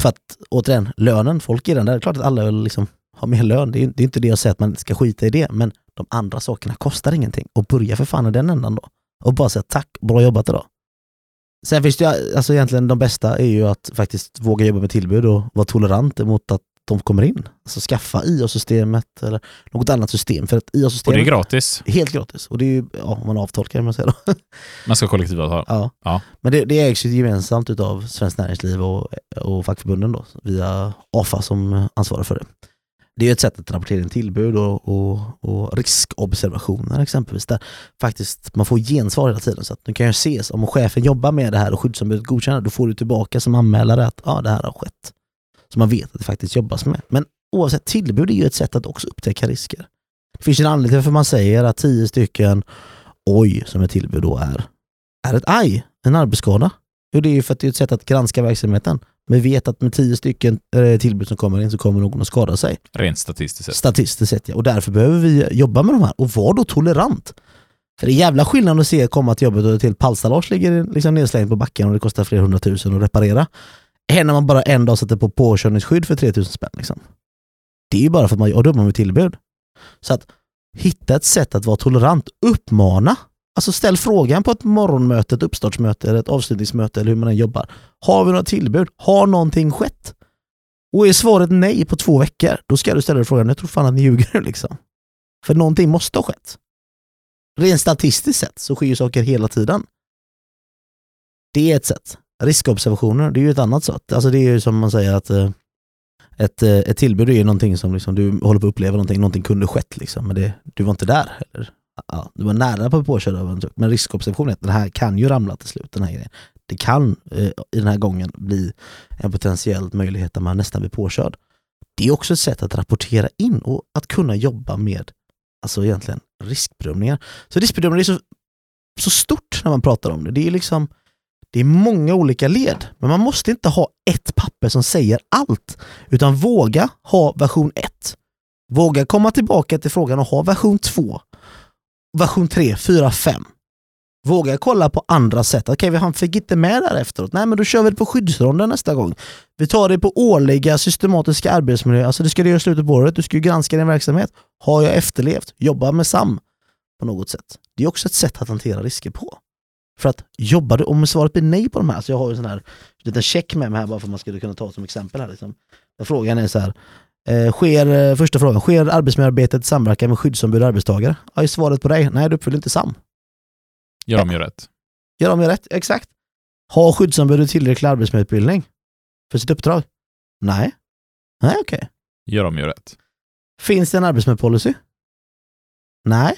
För att återigen, lönen, folk är den där. Det är klart att alla liksom har mer lön. Det är, det är inte det jag säger att man ska skita i det, men de andra sakerna kostar ingenting. Och börja för fan i den ändan då. Och bara säga tack, bra jobbat idag. Sen finns det ju, alltså egentligen de bästa är ju att faktiskt våga jobba med tillbud och vara tolerant mot att de kommer in. Alltså skaffa IA-systemet eller något annat system. För att
Och det är
IA-systemet
gratis.
helt gratis. Och det är ju, ja, om man avtolkar man säga då.
Man ska ha kollektivavtal.
Ja.
Ja.
Men det, det ägs ju gemensamt utav Svenskt Näringsliv och, och fackförbunden då, via AFA som ansvarar för det. Det är ett sätt att rapportera in tillbud och, och, och riskobservationer exempelvis, där faktiskt man får gensvar hela tiden. Så att du kan ju ses, om chefen jobbar med det här och skyddsombudet godkänner, då får du tillbaka som anmälare att ja, det här har skett. Så man vet att det faktiskt jobbas med. Men oavsett, tillbud är ju ett sätt att också upptäcka risker. Det finns en anledning till varför man säger att tio stycken oj som ett tillbud då är, är ett aj, en arbetsskada. Jo, det är ju för att det är ett sätt att granska verksamheten. Men vi vet att med tio stycken eh, tillbud som kommer in så kommer någon att skada sig.
Rent statistiskt sett.
Statistiskt sett ja. Och därför behöver vi jobba med de här och vara då tolerant. För det är jävla skillnad att se komma till jobbet och ett helt palstallage ligger liksom nedslängt på backen och det kostar flera hundratusen att reparera. Än när man bara en dag sätter på påkörningsskydd för 3000 spänn. Liksom. Det är ju bara för att man gör dumma med tillbud. Så att hitta ett sätt att vara tolerant, uppmana. Alltså ställ frågan på ett morgonmöte, ett uppstartsmöte eller ett avslutningsmöte eller hur man än jobbar. Har vi några tillbud? Har någonting skett? Och är svaret nej på två veckor, då ska du ställa dig frågan, jag tror fan att ni ljuger liksom. För någonting måste ha skett. Rent statistiskt sett så sker ju saker hela tiden. Det är ett sätt. Riskobservationer, det är ju ett annat sätt. Alltså det är ju som man säger att eh, ett, eh, ett tillbud är någonting som liksom, du håller på att uppleva någonting, någonting kunde skett liksom, men det, du var inte där heller. Ja, du var nära på att bli påkörd av en truck, men riskobservation är att den här kan ju ramla till slut, den här grejen. Det kan eh, i den här gången bli en potentiell möjlighet där man nästan blir påkörd. Det är också ett sätt att rapportera in och att kunna jobba med alltså egentligen riskbedömningar. Så riskbedömningar är så, så stort när man pratar om det. Det är liksom det är många olika led, men man måste inte ha ett papper som säger allt, utan våga ha version 1. Våga komma tillbaka till frågan och ha version 2, version 3, 4, 5. Våga kolla på andra sätt. Okej, han fick inte med där efteråt. Nej, men då kör vi det på skyddsronden nästa gång. Vi tar det på årliga systematiska arbetsmiljö. Alltså det ska du göra i slutet på året. Du ska ju granska din verksamhet. Har jag efterlevt? Jobba med SAM på något sätt. Det är också ett sätt att hantera risker på. För att jobbar du, om svaret blir nej på de här, så jag har ju en sån här liten check med mig här bara för att man skulle kunna ta som exempel här. Liksom. Frågan är så här, eh, sker, eh, första frågan, sker arbetsmiljöarbetet i samverkan med skyddsombud och arbetstagare? Ja, är svaret på dig, nej du uppfyller inte SAM.
Gör de ju rätt.
Gör de ju rätt? Exakt. Har skyddsombudet tillräcklig arbetsmiljöutbildning för sitt uppdrag? Nej. Nej, okej.
Gör de ju rätt.
Finns det en arbetsmiljöpolicy? Nej.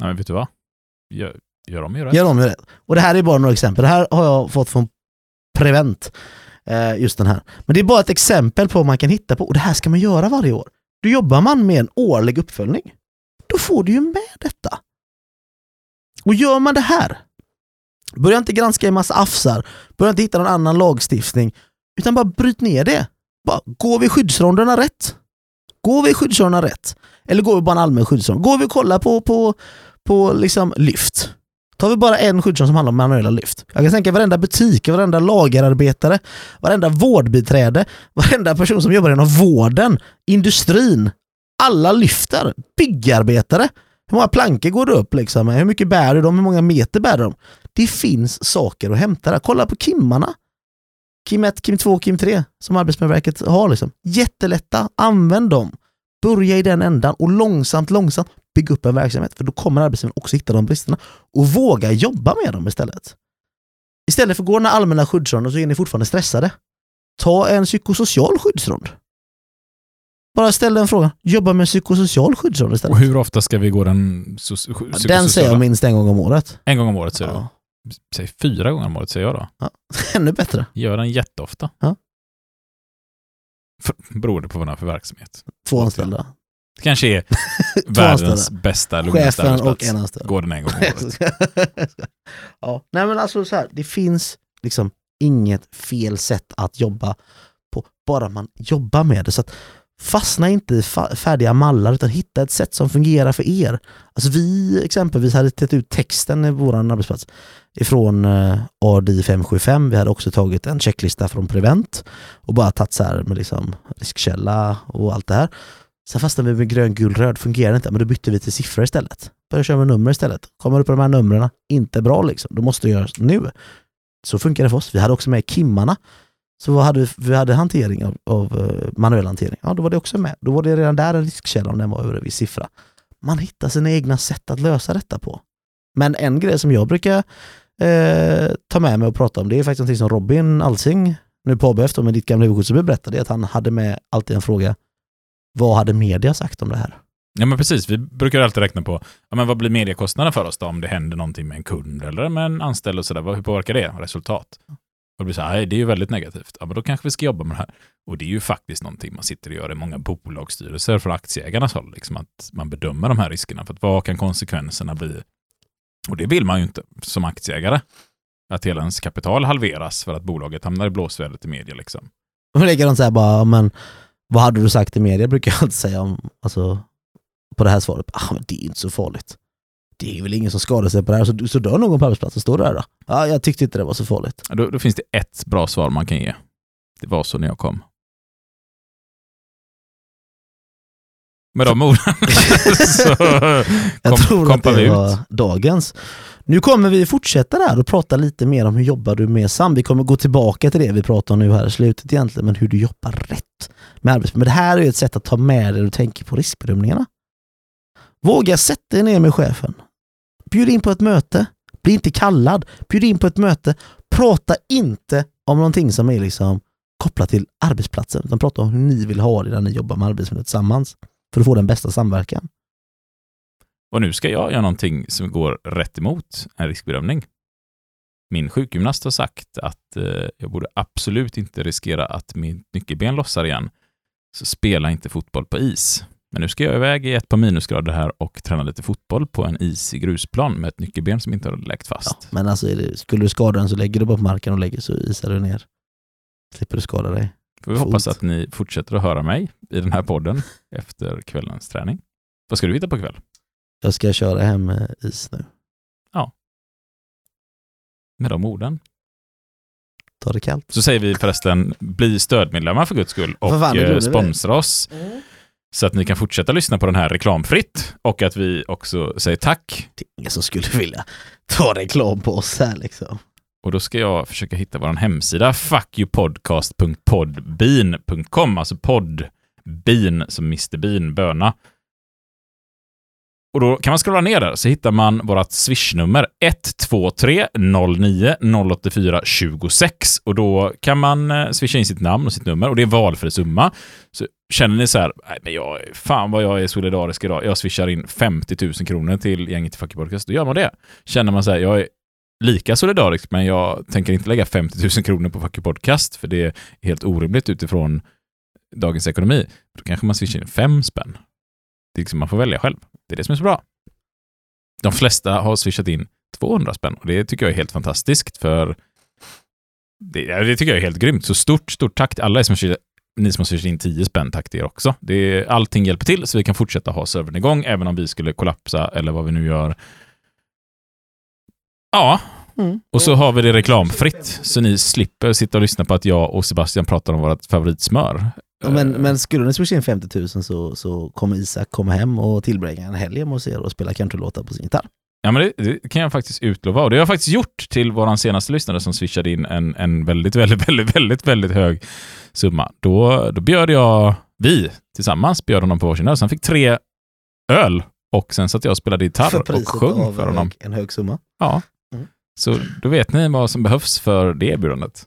Nej, men vet du vad? Gör, gör de ju rätt.
Gör de ju rätt. Och det här är bara några exempel. Det här har jag fått från Prevent. Eh, just den här. Men det är bara ett exempel på vad man kan hitta på. Och det här ska man göra varje år. Då jobbar man med en årlig uppföljning. Då får du ju med detta. Och gör man det här, börja inte granska en massa affsar, börja inte hitta någon annan lagstiftning, utan bara bryt ner det. Bara, går vi skyddsronderna rätt? Går vi skyddsronderna rätt? Eller går vi bara en allmän skyddsrond? Går vi och kollar på, på, på liksom lyft? Tar vi bara en skyddsrum som handlar om manuella lyft. Jag kan tänka varenda butik, varenda lagerarbetare, varenda vårdbiträde, varenda person som jobbar inom vården, industrin. Alla lyfter. Byggarbetare. Hur många plankor går det upp? Liksom? Hur mycket bär du dem? Hur många meter bär du dem? Det finns saker att hämta där. Kolla på kimmarna. Kim 1, Kim 2, Kim 3 som Arbetsmiljöverket har. Liksom. Jättelätta. Använd dem. Börja i den ändan och långsamt, långsamt bygga upp en verksamhet. För då kommer arbetsgivaren också hitta de bristerna och våga jobba med dem istället. Istället för att gå den allmänna skyddsronden så är ni fortfarande stressade. Ta en psykosocial skyddsrond. Bara ställ den frågan. Jobba med psykosocial skyddsrond istället.
Och hur ofta ska vi gå den so
Ja, Den
psykosociala?
säger jag minst en gång om året.
En gång om året säger
Ja.
du? Säg fyra gånger om året säger jag då.
Ännu bättre.
Gör den jätteofta.
Ja.
För, beroende på vad den är för verksamhet.
Två anställda.
Det kanske är världens bästa, lugnaste
Chefen och
arbetsplats.
en anställd.
Går den en gång om året.
ja. Nej men alltså så här, det finns liksom inget fel sätt att jobba på, bara man jobbar med det. Så att fastna inte i färdiga mallar utan hitta ett sätt som fungerar för er. Alltså vi exempelvis hade tagit ut texten i vår arbetsplats ifrån eh, ADI 575. Vi hade också tagit en checklista från Prevent och bara tagit så här med liksom riskkälla och allt det här. Sen fastnade vi med grön, gul, röd, fungerar inte, men då bytte vi till siffror istället. Började köra med nummer istället. Kommer du på de här numren, inte bra liksom, då måste du göra nu. Så funkar det för oss. Vi hade också med kimmarna. Så vad hade vi, vi hade hantering av, av eh, manuell hantering. Ja, då var det också med. Då var det redan där en riskkälla om den var över en viss siffra. Man hittar sina egna sätt att lösa detta på. Men en grej som jag brukar eh, ta med mig och prata om, det är faktiskt någonting som Robin Alsing, nu på ABF med ditt gamla huvudskyddsombud berättade, att han hade med alltid en fråga, vad hade media sagt om det här?
Ja men precis, vi brukar alltid räkna på ja, men vad blir mediekostnaden för oss då om det händer någonting med en kund eller med en anställd och sådär. Hur påverkar det resultat? Och det blir så här, "Nej, det är ju väldigt negativt. Ja men då kanske vi ska jobba med det här. Och det är ju faktiskt någonting man sitter och gör i många bolagsstyrelser från aktieägarnas håll. Liksom att man bedömer de här riskerna. För att vad kan konsekvenserna bli? Och det vill man ju inte som aktieägare. Att hela ens kapital halveras för att bolaget hamnar i blåsvädret i media. Liksom.
Och likadant så här bara, men vad hade du sagt i media brukar jag alltid säga om, alltså, på det här svaret. Ah, men det är inte så farligt. Det är väl ingen som skadar sig på det här, så, så dör någon på arbetsplatsen, står det där då? Ja, jag tyckte inte det var så farligt.
Ja, Då, då finns det ett bra svar man kan ge. Det var så när jag kom. Med de orden så kom,
tror
kompar vi ut.
var dagens. Nu kommer vi fortsätta där och prata lite mer om hur jobbar du med SAM. Vi kommer gå tillbaka till det vi pratar om nu här i slutet egentligen, men hur du jobbar rätt med arbetsmiljö. Men det här är ju ett sätt att ta med dig när du tänker på riskbedömningarna. Våga sätta dig ner med chefen. Bjud in på ett möte. Bli inte kallad. Bjud in på ett möte. Prata inte om någonting som är liksom kopplat till arbetsplatsen, utan prata om hur ni vill ha det när ni jobbar med arbetsmiljö tillsammans för att få den bästa samverkan.
Och nu ska jag göra någonting som går rätt emot en riskbedömning. Min sjukgymnast har sagt att eh, jag borde absolut inte riskera att mitt nyckelben lossar igen. Så spela inte fotboll på is. Men nu ska jag iväg i ett par minusgrader här och träna lite fotboll på en isig grusplan med ett nyckelben som inte har läkt
Ja,
fast.
men alltså, det, skulle du skada den så lägger du bara på marken och lägger så isar du ner. Slipper du skada dig.
Får vi hoppas
Fot.
att ni fortsätter att höra mig i den här podden efter kvällens träning. Vad ska du hitta på kväll?
Jag ska köra hem med is nu.
Med de orden.
Ta det kallt.
Så säger vi förresten, bli stödmedlemmar för guds skull och
fan,
eh, sponsra oss. Så att ni kan fortsätta lyssna på den här reklamfritt och att vi också säger tack.
Det är ingen som skulle vilja ta reklam på oss här liksom.
Och då ska jag försöka hitta vår hemsida, fuckyoupodcast.podbean.com, alltså poddbean som Mr Bean, böna. Och då kan man scrolla ner där så hittar man vårt swishnummer 123 09 084 26 och då kan man eh, swisha in sitt namn och sitt nummer och det är valfri summa. Så känner ni så här, nej men jag, fan vad jag är solidarisk idag, jag swishar in 50 000 kronor till gänget i Fucky Podcast, då gör man det. Känner man så här, jag är lika solidarisk, men jag tänker inte lägga 50 000 kronor på Fucky Podcast, för det är helt orimligt utifrån dagens ekonomi. Då kanske man swishar in fem spänn. Det är liksom, man får välja själv. Det är det som är så bra. De flesta har swishat in 200 spänn och det tycker jag är helt fantastiskt för det, det tycker jag är helt grymt. Så stort, stort tack till alla er som swishat- ni som har swishat in 10 spänn, tack till er också. Det allting hjälper till så vi kan fortsätta ha servern igång även om vi skulle kollapsa eller vad vi nu gör. Ja,
Mm.
och så har vi det reklamfritt så ni slipper sitta och lyssna på att jag och Sebastian pratar om vårt favoritsmör.
Men,
Eh,
men skulle ni swisha in 50 000 så, så kommer Isak komma hem och tillbringa en helg hos er och spela countrylåtar på sin gitarr.
Ja, men det, det kan jag faktiskt utlova. Och det har jag faktiskt gjort till vår senaste lyssnare som swishade in en, en väldigt, väldigt, väldigt, väldigt, väldigt hög summa. Då, då bjöd jag, vi tillsammans bjöd honom på varsin öl. Så han fick tre öl och sen satt jag och spelade gitarr och sjöng för
en
honom.
hög, en hög summa.
Ja.
Mm.
Så då vet ni vad som behövs för det erbjudandet.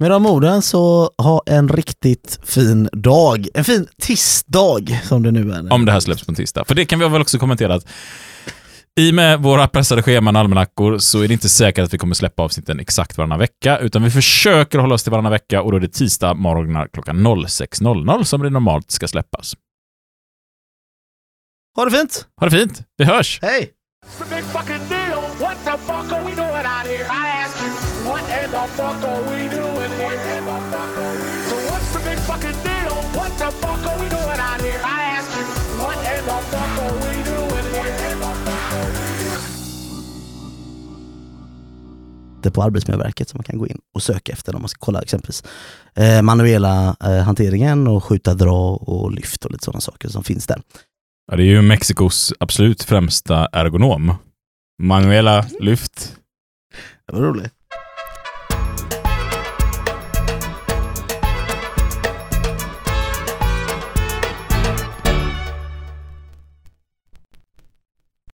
Med de orden så ha en riktigt fin dag. En fin tisdag som det nu är.
Om det här släpps på en tisdag. För det kan vi väl också kommentera att i och med våra pressade scheman och almanackor så är det inte säkert att vi kommer släppa avsnitten exakt varannan vecka, utan vi försöker hålla oss till varannan vecka och då är det tisdag morgnar klockan 06.00 som det normalt ska släppas.
Ha det fint!
Ha det fint! Vi hörs!
Hej!
The fuck are we
Det på Arbetsmiljöverket som man kan gå in och söka efter om man ska kolla exempelvis eh, manuella eh, hanteringen och skjuta, dra och lyft och lite sådana saker som finns där.
Ja, det är ju Mexikos absolut främsta ergonom. Manuela lyft.
Det var roligt.